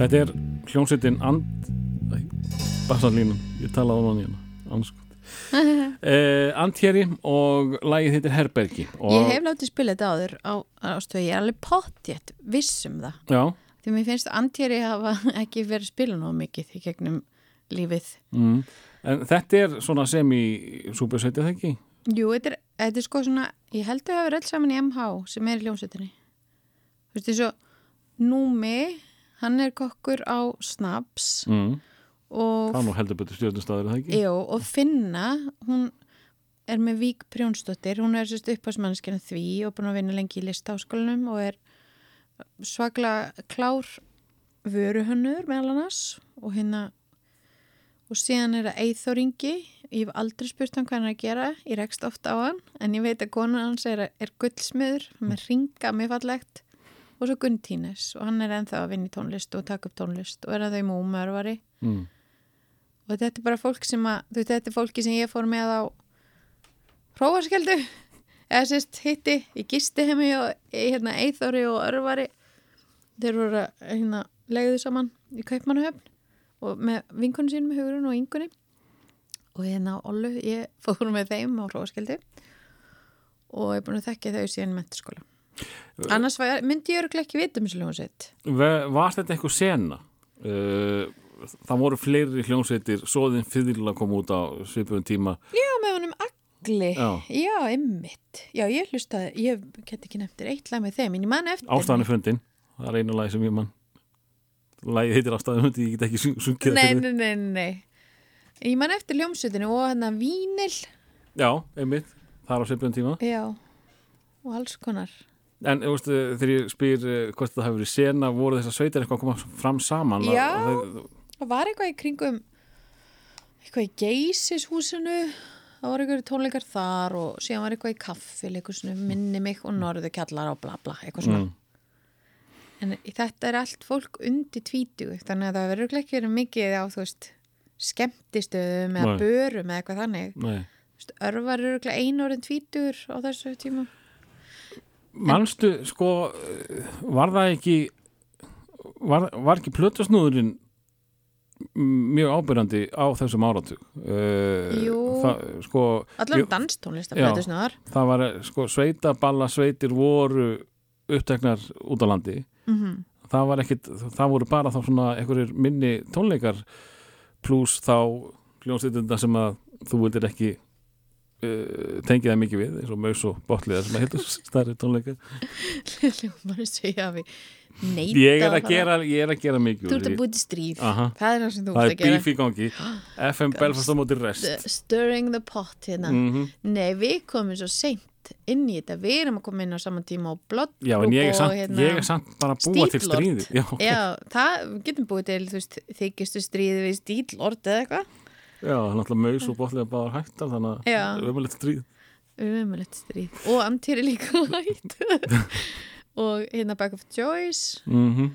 Þetta er hljómsveitin And Bassalínum, ég talaði á hann hérna anskot uh, Antjeri og lagið heitir Herbergi og, Ég hef látið spila þetta áður á ástöðu, ég er alveg pottjætt viss um það. Já, því mér finnst Antjeri hafa ekki verið spila nóg mikið í gegnum lífið. Mm. en þetta er svona sem í súpersveitið það ekki? Jú, þetta er, þetta er sko svona ég held að hafa öll saman í MH sem er í hljómsveitinni. Þú veist, þessu Númi, hann er kokkur á Snaps Mm. og, Það er nú heldur betur stjórnustæður, er það ekki? jú, og Finna hún er með Vík Prjónsdóttir hún er sérst uppásmannskjana því og búin að vinna lengi í listáskólanum og er svaklega klár vöruhönnur meðal annars og hérna og síðan er það Eithor Ingi ég hef aldrei spurt hann hvað hann er að gera ég rekst ofta á hann, en ég veit að konan hans er, er gullsmiður, með ringa mjög fallegt og svo Gunn Tínes og hann er ennþá að vinna í tónlist og taka upp tónlist og er að þau múmörvari Mm. og þetta er bara fólk sem að þú veist, þetta er fólki sem ég fór með á hrófarskeldu eða sérst hitti, ég gisti hemi og hérna Eithori og Örvari. Þeir voru hérna legðu saman í Kaupmannahöfn og með vinkonu sínum, Hugurinn og Ingunni. Og hérna Ollu, ég fór með þeim á hrófarskeldu. Og ég er búin að þekkja þau síðan í mentaskóla annars var, myndi ég örgulega ekki vita um þessu ljónsveit Ve- Var þetta eitthvað sena? Uh, það voru fleiri hljómsveitir Svoðin fyrirla kom út á svipum tíma. Já, með honum Agli. Já. Já, ymmit Já, ég hlustaði, ég get ekki nefndir eitt lag með þeim en ég man eftir Ástæðan er fundin. Það er einu lagi sem ég mann Lagið heitir Ástæðan er fundin, ég get ekki sung- sungið Nei, nei, nei, nei, nei. Ég man eftir ljómsveitinu og hérna Vínil. Já, einmitt, það er á svipum tíma. Já, og alls konar En þú veistu, þegar ég spyr uh, hvort það hefur verið sena, voru þessar sveitir eitthvað að koma fram saman Já. Það- Það var eitthvað í kringum eitthvað í geysishúsinu það var eitthvað tónleikar þar og síðan var eitthvað í kaffileikusinu minni mig og norðu kjallar og bla bla eitthvað svona Mm. en í- þetta er allt fólk undir tvítugu þannig að það verður ekki verið mikið á þú veist skemmtistöðum eða börum eða eitthvað þannig Nei. Veist, örvar eru einu orðin tvítugur á þessu tíma Manstu, sko, var það ekki var, var ekki plötusnúðurinn mjög ábyrjandi á þessum áratug uh, Jú. það, sko, allar Jú. danstónlist flæta snuðar það var eh, sko, sveitaballa sveitir voru uppteknar út á landi mm það var ekkit, það voru bara þá svona einhverjir minni tónleikar pluss þá hljómsveitunda sem að þú vildir ekki uh, tengið það mikið við eins og Maus og Botliða sem að heitur stærri tónleikar hljómar segja að við neita ég er að gera, ég er að gera mikið þú ert að búið til stríð. Aha. það er það sem þú það ert er að gera. bíf í gangi. FM Belfast á móti rest. Stirring the pot hérna. Mm nei við komum svo seint inn í þetta. Við erum að koma inn á saman tíma og blott já en ég er, samt, hérna, ég er samt bara að búa til stríði já, ok. já, það getum búið til veist, þykistu stríði við stílord eða eitthvað já, er náttúrulega Maus og Botliða bara hættar þannig að umhverfið stríð. Umöðulegt stríð. Og amtýri líka hætt og hérna Back of Joyce. Mm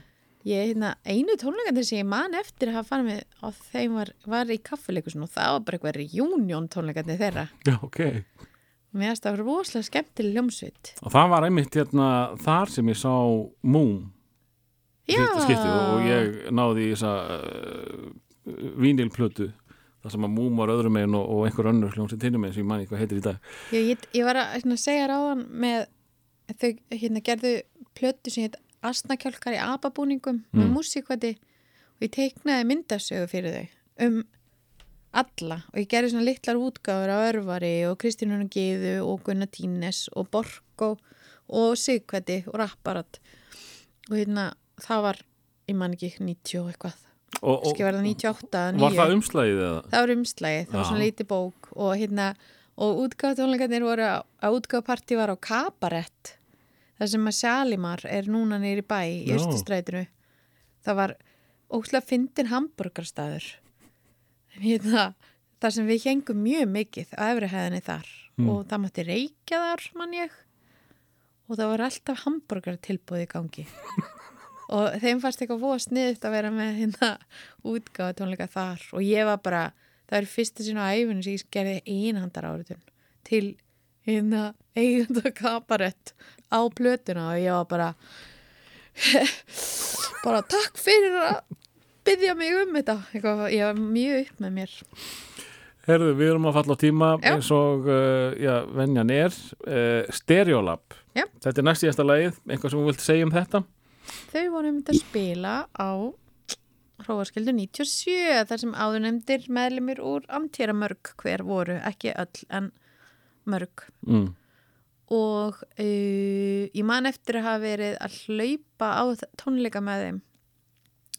ég hérna einu tónleikandi sem ég man eftir að hafa farið með á þeim var, var í kaffileikusin og það var bara eitthvað reunion tónleikandi þeirra. Já, ok. Mér finnst það rosalega skemmtileg hljómsveit. Og það var einmitt hérna þar sem ég sá Moon. Já, og ég náði í þessa uh, vínilplötu þar sem að var öðrum megin og, og einhver önnur hljómsveit hinnum megin sem ég manni hvað heitir í dag. Ég, ég, ég var að hérna, segja ráðan með þau hérna gerðu plötu sem heit Asnakjálkar í ababúningum með Mm. músíkvæti og ég teiknaði myndasögu fyrir þau um alla. Og ég gerði svona litlar útgáfur á Örvari og Kristínun Gíðu og Gunnar Tínes og Borko og Sigkvæti og Rapparat. Og hérna það var, ég man ekki 90 og eitthvað, ekki var það 98 eða var 9 það umslæðið eða? það var umslægið, það var svona lítið bók. Og hérna, og útgáðtónleikarnir voru að útgáðparti var á Kabarett það sem að Sjalimar er núna nýri bæ í. Östustrætinu það var óslega fyndin hamburgarstaður hérna, þar sem við hengum mjög mikið á efrihæðinni þar. Mm. og það mátti reykja þar mann ég. Og það var alltaf hamburgartilbúð í gangi og þeim fannst eitthvað voða sniðut að vera með hérna útgáðu tónleika þar. Og ég var bara, það er fyrsta sinna á æfinu sem ég gerði einhandar áritun til hérna eigunda kabarett á plötuna. Og ég var bara bara takk fyrir að byggja mig um þetta. Eitthvað, ég var mjög upp með mér. Herðu, við erum að falla á tíma Já. eins og uh, já, venjan er uh, Stereolab. Já. Þetta er næst síðasta lagið, eitthvað sem þú vilt segja um þetta þau vorum að spila á Hróaskildu 97 þar sem áður nefndir meðlumir úr amtýra mörg hver voru, ekki öll en mörg. Mm. og uh, ég man eftir að hafa verið að hlaupa á tónleika með þeim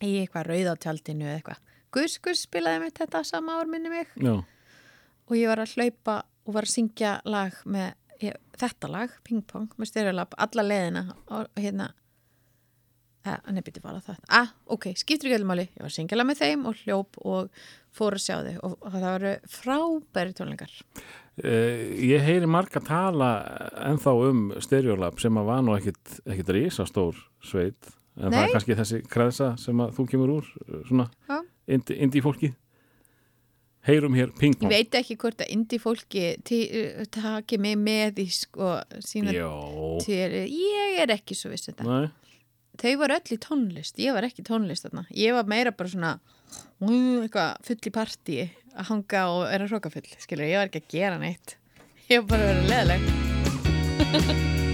í eitthvað rauðátjaldinu eða eitthvað. Gus Gus spilaði með þetta sama ár minni mig. Já, og ég var að hlaupa og var að syngja lag með ég, þetta lag, Ping Pong með styrjulab, alla leiðina og hérna eh, nefnir bara það ah, ok, skiptur ekki alveg máli. Ég var að syngja lag með þeim og hljóp og fór að sjá þau og, það voru frábæri tónleikar. Eh, ég heyri marga tala ennþá um Stereolab sem að var nú ekkit, risastór sveit. En það Nei. er kannski þessi kreðsa sem að þú kemur úr eh, svona Já. indi, indi fólki. Heyrum hér ég pingpong veit ekki hvort að indie fólki taki mig með í sko sína Jó, til, ég er ekki svo viss um þetta Nei. Þau var öll í tónlist, ég var ekki tónlist þarna. ég var meira bara svona eitthvað full í partí að hanga og er að hróka full, skilur, ég var ekki að gera neitt. Ég var bara að vera leðileg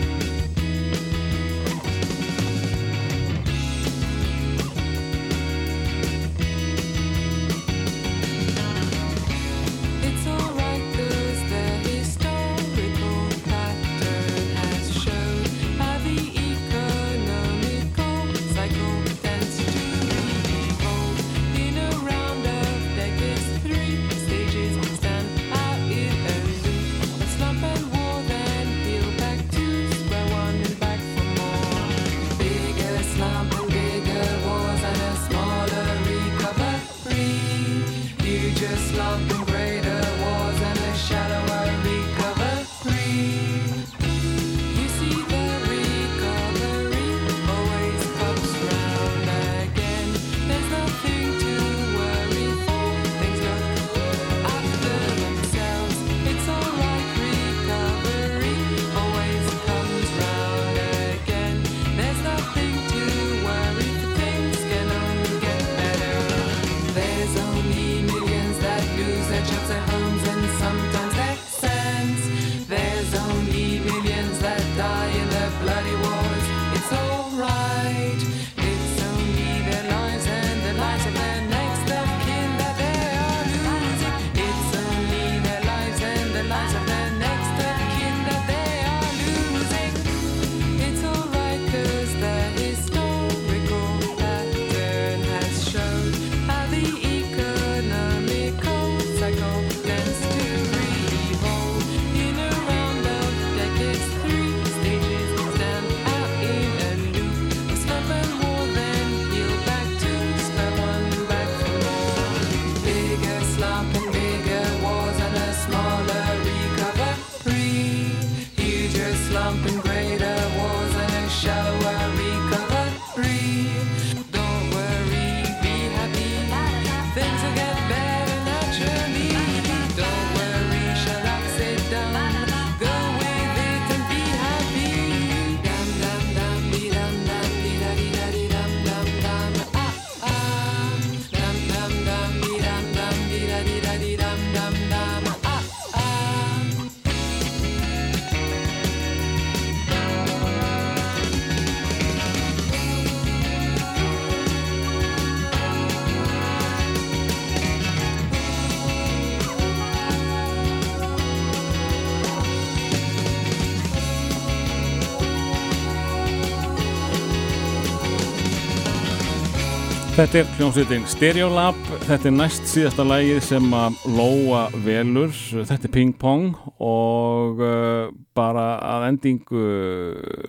Þetta er hljómsveitin Stereolab, þetta er næst síðasta lægið sem að Lóa velur, þetta er Ping Pong og uh, bara að endingu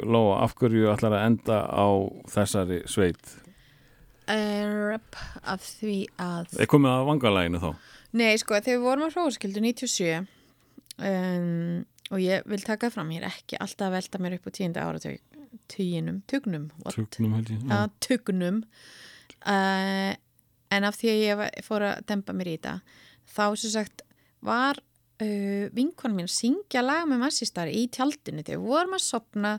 Lóa, af hverju ætlar að enda á þessari sveit? Erp, af því að Er komið að vangalæginu þá? Nei, sko, þegar við vorum á hróskildu 97 um, og ég vil taka fram, ég er ekki alltaf að velta mér upp á tíunda áratuginum, tugnum, what? Tugnum held ég. Já, tugnum uh, en af því að ég fór að dempa mér í þetta þá sem sagt var uh, vinkon mín að syngja lag með massistar í tjaldinu þegar vorum að sopna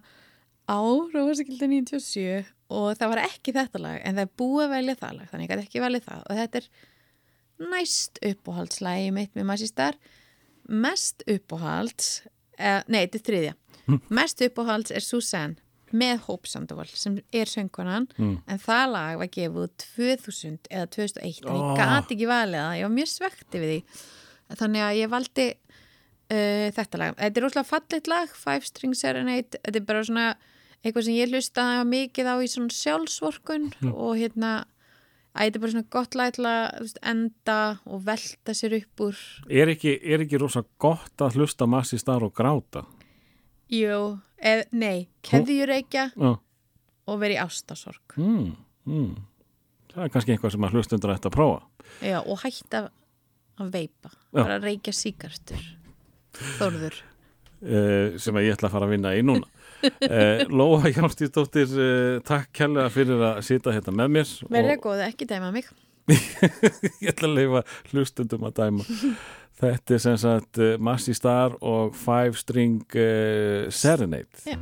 á Rósakildi 97 og það var ekki þetta lag en það er búið að velja það lag þannig að ekki velja það. Og þetta er næst uppáhaldslægi mitt með massistar mest uppáhalds uh, nei, þetta er þriðja. Mest uppáhalds er Susanne með Hope Sandoval sem er söngkonan en það lag var gefið út 2000 eða 2001 en ég gati ekki valið það, ég var mjög svekti við því. Þannig að ég valdi uh, þetta lag, þetta er rosalega fallit lag Five String Serenade, þetta er bara svona eitthvað sem ég hlustaði mikið á í svona sjálfsvorkun og hérna Æ, þetta er bara svona gott lag til að enda og velta sér upp úr. Er ekki, er ekki rosa gott að hlusta massi starf og gráta? Jú, eð, nei, keðjureikja Já. og vera í ástasorg Mm, mm. Það er kannski eitthvað sem að hlustundur ætti að prófa. Já, og hætta að veipa Já. bara að reykja síkartur Þórður uh, sem að ég ætla að fara að vinna í núna uh, Lóa Hjálmstíðdóttir uh, takk kærlega fyrir að sita hérna með mér Verðið góð, ekki dæma mig ég ætla að leifa hlustundum að dæma þetta er sem sagt uh, Massi Star og Five String uh, Serenade Já.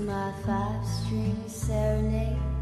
My five string serenade